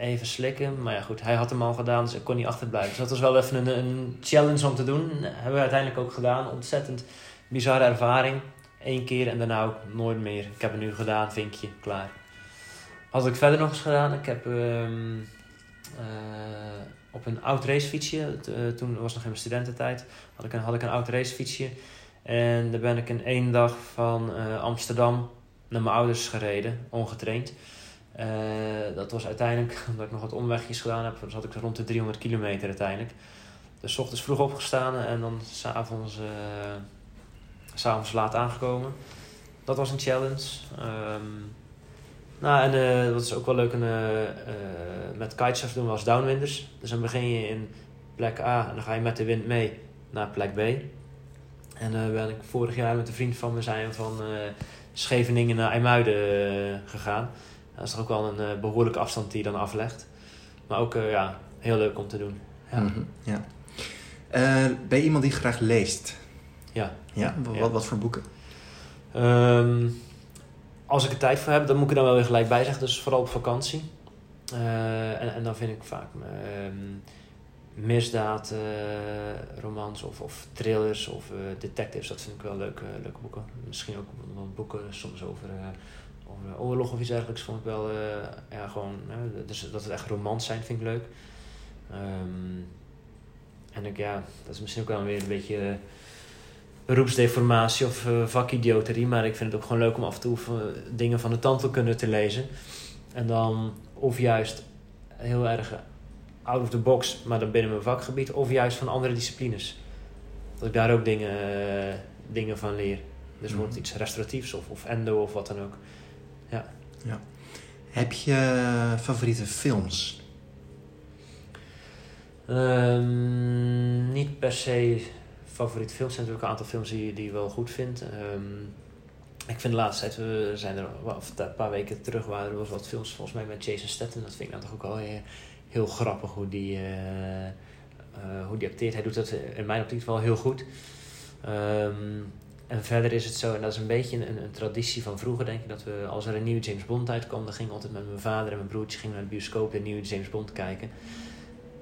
Speaker 2: even slikken. Maar ja, goed, hij had hem al gedaan, dus ik kon niet achterblijven. Dus dat was wel even een, een challenge om te doen. Dat hebben we uiteindelijk ook gedaan. Ontzettend bizarre ervaring. Eén keer en daarna ook nooit meer. Ik heb het nu gedaan, vinkje, klaar. Had ik verder nog eens gedaan. Ik heb um, uh, op een oud racefietsje, uh, toen was nog in mijn studententijd, had ik een, had ik een oud racefietsje. En daar ben ik in één dag van uh, Amsterdam naar mijn ouders gereden, ongetraind. Uh, dat was uiteindelijk, omdat ik nog wat omwegjes gedaan heb, zat ik rond de 300 kilometer uiteindelijk. Dus ochtends vroeg opgestaan en dan s'avonds, uh, s'avonds laat aangekomen. Dat was een challenge. Um, nou, en uh, is ook wel leuk en, met kitesurfen doen we als downwinders. Dus dan begin je in plek A en dan ga je met de wind mee naar plek B. En uh, ben ik vorig jaar met een vriend van me zijn van Scheveningen naar IJmuiden gegaan. Dat is toch ook wel een uh, behoorlijke afstand die je dan aflegt. Maar ook ja, heel leuk om te doen. Ja.
Speaker 1: Mm -hmm, ja. ben je iemand die graag leest?
Speaker 2: Ja.
Speaker 1: ja? Wat, wat voor boeken?
Speaker 2: Um, als ik er tijd voor heb, dan moet ik er dan wel weer gelijk bij zeggen. Dus vooral op vakantie. En, en, dan vind ik vaak um, misdaad, uh, romans of, of thrillers of uh, detectives. Dat vind ik wel leuke, leuke boeken. Misschien ook boeken soms over, uh, over oorlog of iets dergelijks. Vond ik wel, ja, gewoon, dus dat het echt romans zijn, vind ik leuk. Um, en ik, ja, dat is misschien ook wel weer een beetje beroepsdeformatie of vakidioterie. Maar ik vind het ook gewoon leuk om af en toe dingen van de tandheelkunde te lezen. En dan, of juist heel erg out of the box, maar dan binnen mijn vakgebied, of juist van andere disciplines. Dat ik daar ook dingen, uh, dingen van leer. Dus wordt iets restauratiefs of, of endo of wat dan ook. Ja.
Speaker 1: Heb je favoriete films?
Speaker 2: Um, niet per se favoriete films. Er zijn natuurlijk een aantal films die, die je wel goed vindt. Um, ik vind de laatste tijd, we zijn er of een paar weken terug, waren er was wat films volgens mij met Jason Statham. Dat vind ik nou toch ook wel heel, heel grappig hoe die, uh, uh, hoe die acteert. Hij doet dat in mijn optiek wel heel goed. Um, en verder is het zo, en dat is een beetje een, een, traditie van vroeger, denk ik, dat we als er een nieuwe James Bond uitkwam, dan ging ik altijd met mijn vader en mijn broertje gingen naar de bioscoop de nieuwe James Bond kijken.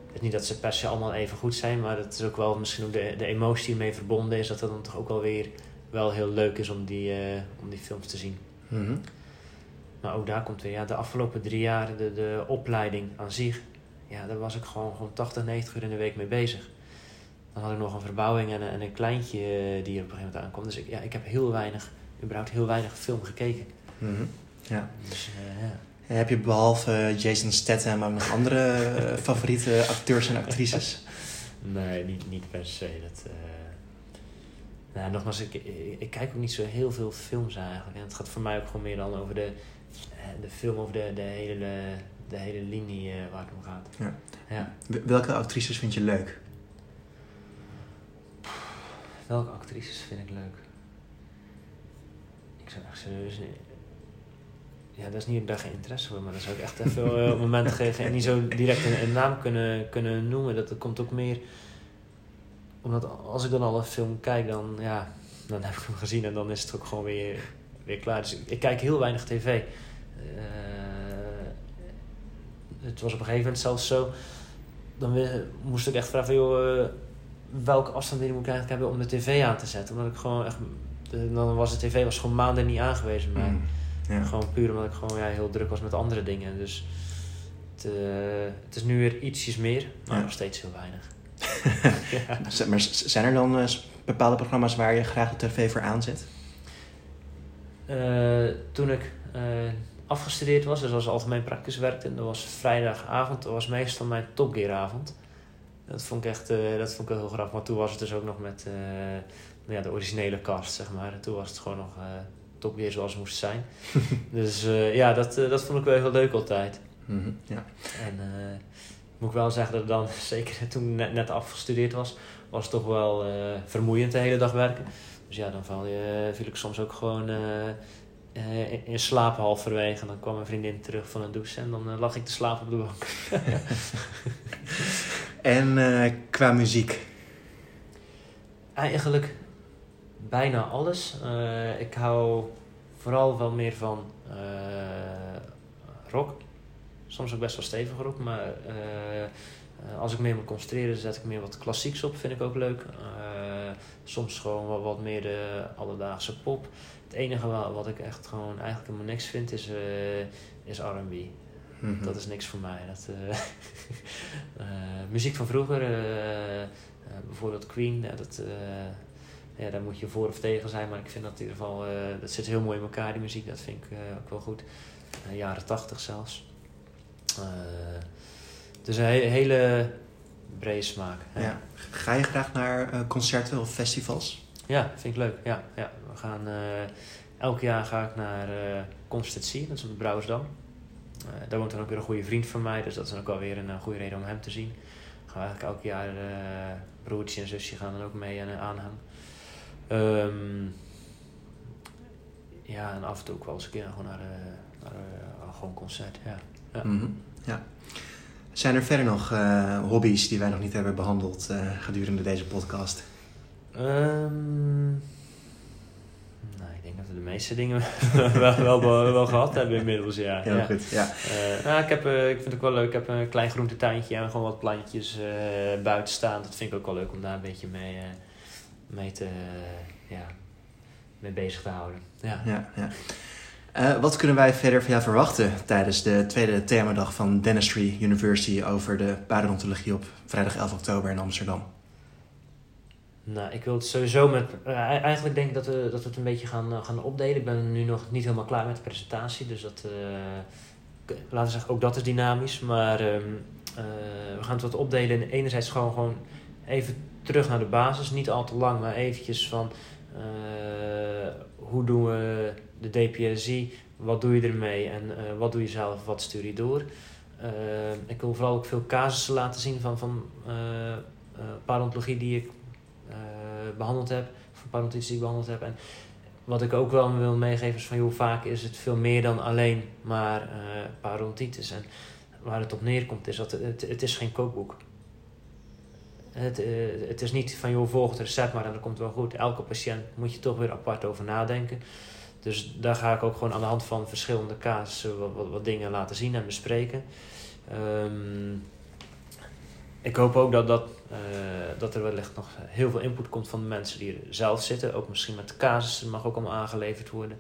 Speaker 2: Het is niet dat ze per se allemaal even goed zijn, maar het is ook wel misschien ook de, de emotie die ermee verbonden is, dat het dan toch ook wel weer wel heel leuk is om die, uh, om die films te zien.
Speaker 1: Mm -hmm.
Speaker 2: Maar ook daar komt weer, ja, de afgelopen drie jaar, de, de opleiding aan zich, ja, daar was ik gewoon, gewoon 80, 90 uur in de week mee bezig. Dan had ik nog een verbouwing en, en een kleintje die er op een gegeven moment aankwam. Dus ik, ja, ik heb heel weinig, überhaupt heel weinig film gekeken.
Speaker 1: Mm -hmm. Ja.
Speaker 2: Dus, uh, ja.
Speaker 1: Heb je behalve Jason Statham ook nog andere favoriete acteurs en actrices?
Speaker 2: nee, niet, niet per se. Dat, uh... nou, nogmaals, ik, ik, ik, kijk ook niet zo heel veel films eigenlijk. En het gaat voor mij ook gewoon meer dan over de, de film, over de, de hele de hele linie waar het om gaat.
Speaker 1: Ja.
Speaker 2: Ja.
Speaker 1: Welke actrices vind je leuk?
Speaker 2: Welke actrices vind ik leuk? Ik zou echt serieus... Ja, dat is niet dat geen interesse voor, maar dat zou ik echt even uh, op het moment geven en niet zo direct een, naam kunnen, kunnen noemen. Dat, dat komt ook meer omdat als ik dan al een film kijk, dan, ja, dan heb ik hem gezien en dan is het ook gewoon weer, weer klaar. Dus ik, kijk heel weinig tv. Uh, het was op een gegeven moment zelfs zo. Dan moest ik echt vragen: joh, uh, welke afstand moet ik eigenlijk hebben om de tv aan te zetten? Omdat ik gewoon echt. Dan was de tv was gewoon maanden niet aangewezen bij
Speaker 1: Mm, ja.
Speaker 2: Gewoon puur omdat ik gewoon ja, heel druk was met andere dingen. Dus het, uh, het is nu weer ietsjes meer, maar
Speaker 1: Ja.
Speaker 2: nog steeds heel weinig. ja.
Speaker 1: Maar zijn er dan eh, bepaalde programma's waar je graag de tv voor aanzet?
Speaker 2: Eh, toen ik eh, afgestudeerd was, dus als algemeen practice werkte, dat was vrijdagavond, dat was meestal mijn topgearavond. Dat vond ik echt, eh, dat vond ik wel heel grappig, maar toen was het dus ook nog met nou ja, de originele cast, zeg maar. En toen was het gewoon nog uh, topgear zoals het moest zijn. dus ja, dat, dat vond ik wel heel leuk altijd.
Speaker 1: Mhm, Ja.
Speaker 2: En moet ik wel zeggen dat dan, zeker toen net, net afgestudeerd was, was het toch wel uh, vermoeiend de hele dag werken. Dus ja, dan val je, viel ik soms ook gewoon uh, in slaap halverwege. Dan kwam mijn vriendin terug van een douche en dan lag ik te slapen op de bank.
Speaker 1: en qua muziek?
Speaker 2: Eigenlijk bijna alles. ik hou vooral wel meer van rock. Soms ook best wel stevig rock, maar als ik meer moet concentreren, zet ik meer wat klassieks op, vind ik ook leuk. Soms gewoon wat, wat meer de alledaagse pop. Het enige wat ik echt gewoon eigenlijk helemaal niks vind is, uh, is R&B. Mm Dat is niks voor mij. Dat, uh, muziek van vroeger, bijvoorbeeld Queen, dat, ja, daar moet je voor of tegen zijn. Maar ik vind dat in ieder geval, dat zit heel mooi in elkaar, die muziek. Dat vind ik ook wel goed. jaren tachtig zelfs. Dus een hele brede smaak.
Speaker 1: Ja. Ga je graag naar uh, concerten of festivals?
Speaker 2: Ja, vind ik leuk. Ja, ja. Gaan, uh, elk jaar ga ik naar uh, Constantie, dat is op de Brouwersdam. daar woont dan ook weer een goede vriend van mij, dus dat is dan ook alweer een goede reden om hem te zien. Gaan we eigenlijk elk jaar, broertje en zusje gaan dan ook mee aan hem. Um, ja, en af en toe ook wel eens een keer gewoon naar, naar gewoon concert. Ja. Ja.
Speaker 1: Mm -hmm. ja. Zijn er verder nog uh, hobby's die wij nog niet hebben behandeld uh, gedurende deze podcast?
Speaker 2: Um, nou, ik denk dat we de meeste dingen wel, wel, wel, gehad hebben inmiddels, ja.
Speaker 1: Heel ja. goed, ja.
Speaker 2: Uh, nou, ik, heb, ik vind het ook wel leuk. Ik heb een klein groentetuintje en gewoon wat plantjes buiten staan. Dat vind ik ook wel leuk om daar een beetje mee, mee, te, ja, mee bezig te houden. Ja,
Speaker 1: ja. ja. Uh, wat kunnen wij verder van jou verwachten tijdens de tweede themadag van Dentistry University over de parodontologie op vrijdag 11 oktober in Amsterdam?
Speaker 2: Nou, ik wil het sowieso met. Uh, eigenlijk denk ik dat we, dat we het een beetje gaan, uh, gaan opdelen. Ik ben nu nog niet helemaal klaar met de presentatie, dus dat. laten we zeggen, ook dat is dynamisch. Maar um, we gaan het wat opdelen. En enerzijds gewoon, gewoon even terug naar de basis. Niet al te lang, maar eventjes van. hoe doen we de DPSI, wat doe je ermee en wat doe je zelf, wat stuur je door. Ik wil vooral ook veel casussen laten zien van, van uh, parodontologie die ik behandeld heb, of parodontitis die ik behandeld heb. En wat ik ook wel wil meegeven is van hoe vaak is het veel meer dan alleen maar parodontitis. En waar het op neerkomt is dat het, het, is geen kookboek. Het, het is niet van joh, volg het recept maar en dat komt wel goed. Elke patiënt moet je toch weer apart over nadenken. Dus daar ga ik ook gewoon aan de hand van verschillende casussen wat, wat, dingen laten zien en bespreken. Um, ik hoop ook dat, dat, uh, dat er wellicht nog heel veel input komt van de mensen die er zelf zitten. Ook misschien met de casussen mag ook allemaal aangeleverd worden.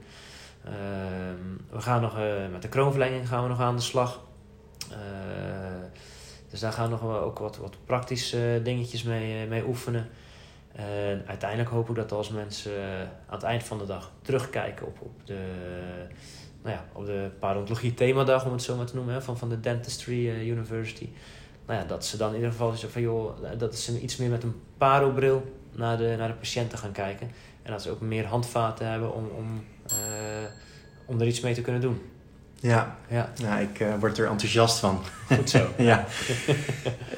Speaker 2: Um, we gaan nog uh, met de kroonverlenging gaan we nog aan de slag. Uh, dus daar gaan we nog ook wat, wat praktische dingetjes mee, mee oefenen. En uiteindelijk hoop ik dat als mensen eh, aan het eind van de dag terugkijken op, op de, nou ja, op de parodontologie themadag, om het zo maar te noemen, van, van de Dentistry eh, University. Nou ja, dat ze dan in ieder geval van joh, dat ze iets meer met een parobril naar de, naar de patiënten gaan kijken. En dat ze ook meer handvaten hebben om, om, uh, om er iets mee te kunnen doen.
Speaker 1: Ja, ja. Nou, ik uh, word er enthousiast van.
Speaker 2: Goed zo.
Speaker 1: ja.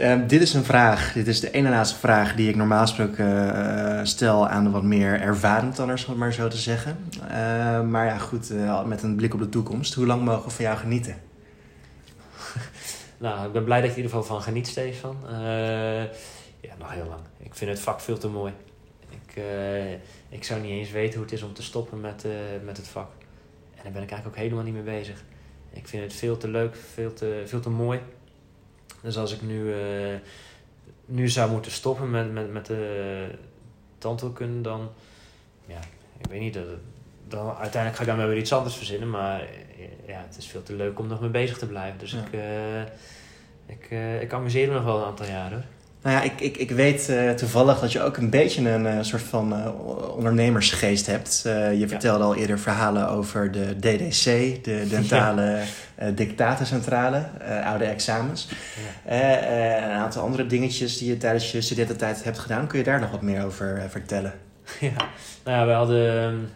Speaker 1: uh, dit is een vraag, dit is de ene laatste vraag die ik normaal gesproken uh, stel aan de wat meer ervaren tanners, om het maar zo te zeggen. maar ja, goed, met een blik op de toekomst. Hoe lang mogen we van jou genieten?
Speaker 2: Nou, ik ben blij dat je in ieder geval van geniet, Stefan. ja, nog heel lang. Ik vind het vak veel te mooi. Ik, ik zou niet eens weten hoe het is om te stoppen met, met het vak. En daar ben ik eigenlijk ook helemaal niet mee bezig. Ik vind het veel te leuk, veel te, veel te mooi. Dus als ik nu, nu zou moeten stoppen met, met, met de tandheelkunde, dan... Ja, ik weet niet, dat, dan, uiteindelijk ga ik dan weer iets anders verzinnen. Maar ja, het is veel te leuk om nog mee bezig te blijven. Dus ik, uh, ik, uh, ik amuseer me nog wel een aantal jaren hoor.
Speaker 1: Nou ja, ik, ik, ik weet uh, toevallig dat je ook een beetje een uh, soort van uh, ondernemersgeest hebt. je vertelde al eerder verhalen over de DDC, de Dentale ja. Dictatencentrale, oude examens. Ja. een aantal andere dingetjes die je tijdens je studententijd hebt gedaan. Kun je daar nog wat meer over vertellen?
Speaker 2: Ja, nou ja, we hadden,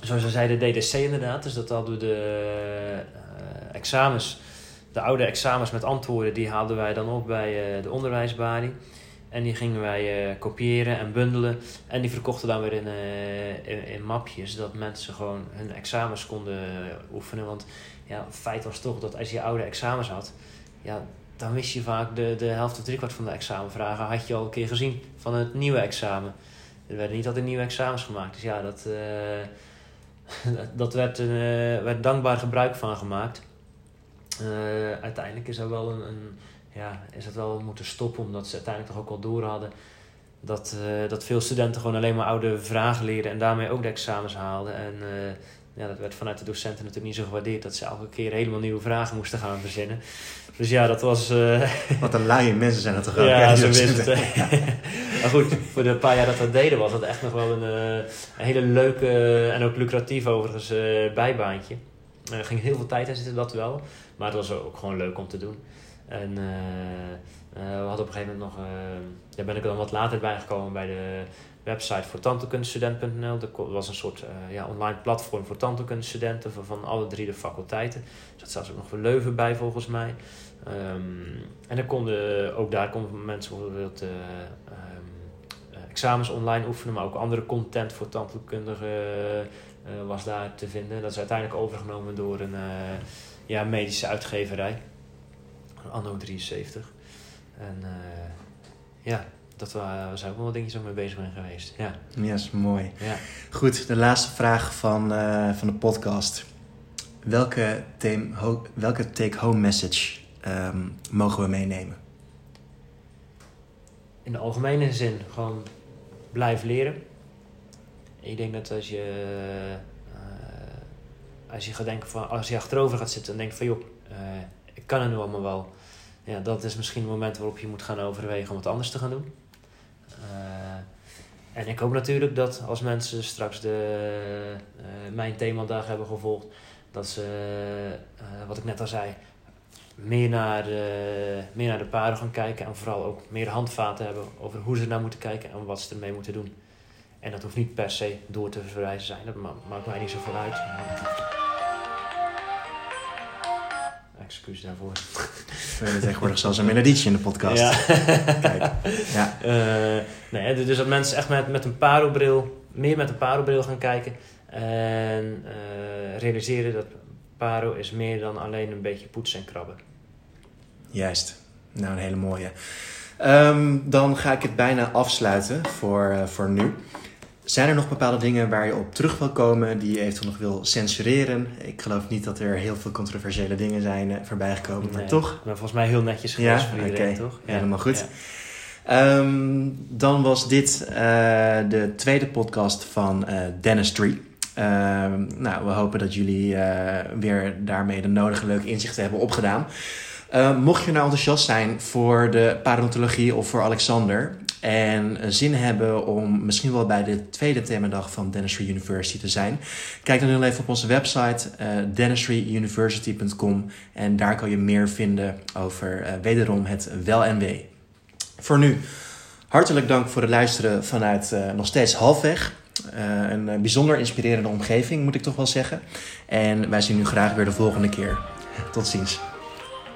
Speaker 2: zoals we zeiden, de DDC inderdaad. Dus dat hadden we de examens de oude examens met antwoorden, die haalden wij dan op bij de onderwijsbalie. En die gingen wij kopiëren en bundelen. En die verkochten dan weer in, in, mapjes, zodat mensen gewoon hun examens konden oefenen. Want ja, feit was toch dat als je oude examens had, ja, dan wist je vaak de, de helft of driekwart van de examenvragen had je al een keer gezien van het nieuwe examen. Er werden niet altijd nieuwe examens gemaakt. Dus ja, dat, dat werd, uh, werd dankbaar gebruik van gemaakt. Uh, uiteindelijk is dat wel een, een, ja, is wel moeten stoppen, omdat ze uiteindelijk toch ook wel door hadden dat, dat veel studenten gewoon alleen maar oude vragen leren en daarmee ook de examens haalden. En ja, dat werd vanuit de docenten natuurlijk niet zo gewaardeerd dat ze elke keer helemaal nieuwe vragen moesten gaan verzinnen. Dus ja, dat was. Uh...
Speaker 1: Wat een luie mensen zijn dat toch ook?
Speaker 2: Ja, ja zo is het. maar goed, voor de paar jaar dat we deden was dat echt nog wel een, een hele leuke en ook lucratief overigens uh, bijbaantje. Er ging heel veel tijd in zitten, dat wel. Maar het was ook gewoon leuk om te doen. En we hadden op een gegeven moment nog. daar ben ik dan wat later bij gekomen bij de website voor tandheelkundestudent.nl. Dat was een soort ja, online platform voor tandheelkundestudenten van, van alle drie de faculteiten. Dus dat zat ook nog voor Leuven bij volgens mij. Um, en dan konden, ook daar konden mensen bijvoorbeeld uh, um, examens online oefenen, maar ook andere content voor tandheelkundigen uh, was daar te vinden. Dat is uiteindelijk overgenomen door een ja, medische uitgeverij, Anno 73. En ja, dat we, we zijn ook wel wat dingetjes mee bezig zijn geweest. Ja,
Speaker 1: yes, mooi. Ja. Goed, de laatste vraag van, van de podcast. Welke, welke take-home message um, mogen we meenemen?
Speaker 2: In de algemene zin gewoon blijf leren. Ik denk dat als je, uh, als je gaat denken van, als je achterover gaat zitten en denkt van joh, uh, ik kan het nu allemaal wel. Ja, dat is misschien het moment waarop je moet gaan overwegen om wat anders te gaan doen. Uh, en ik hoop natuurlijk dat als mensen straks de, uh, mijn themadag hebben gevolgd, dat ze, wat ik net al zei, meer naar, de, meer naar de paarden gaan kijken en vooral ook meer handvaten hebben over hoe ze naar moeten kijken en wat ze ermee moeten doen. En dat hoeft niet per se door te verwijzen zijn, dat maakt mij niet zoveel uit excuus daarvoor.
Speaker 1: We hebben tegenwoordig zelfs een melodietje in de podcast.
Speaker 2: Ja. Kijk. Ja. Uh, nee, dus dat mensen echt met, met een parobril, meer met een parobril gaan kijken. En uh, realiseren dat paro is meer dan alleen een beetje poetsen en krabben.
Speaker 1: Juist. Nou, een hele mooie. Um, dan ga ik het bijna afsluiten voor, uh, voor nu. Zijn er nog bepaalde dingen waar je op terug wil komen, die je eventueel nog wil censureren? Ik geloof niet dat er heel veel controversiële dingen zijn uh, voorbij gekomen, maar toch?
Speaker 2: Maar volgens mij heel netjes geweest ja? voor iedereen, toch?
Speaker 1: Ja, helemaal goed. Um, dan was dit uh, de tweede podcast van uh, Dentistry. Uh, nou, we hopen dat jullie weer daarmee de nodige leuke inzichten hebben opgedaan. mocht je nou enthousiast zijn voor de parodontologie of voor Alexander, en zin hebben om misschien wel bij de tweede themadag van Dentistry University te zijn, kijk dan heel even op onze website uh, dentistryuniversity.com en daar kan je meer vinden over wederom het wel en wee. Voor nu, hartelijk dank voor het luisteren vanuit nog steeds halfweg. Een bijzonder inspirerende omgeving, moet ik toch wel zeggen. En wij zien u graag weer de volgende keer. Tot ziens.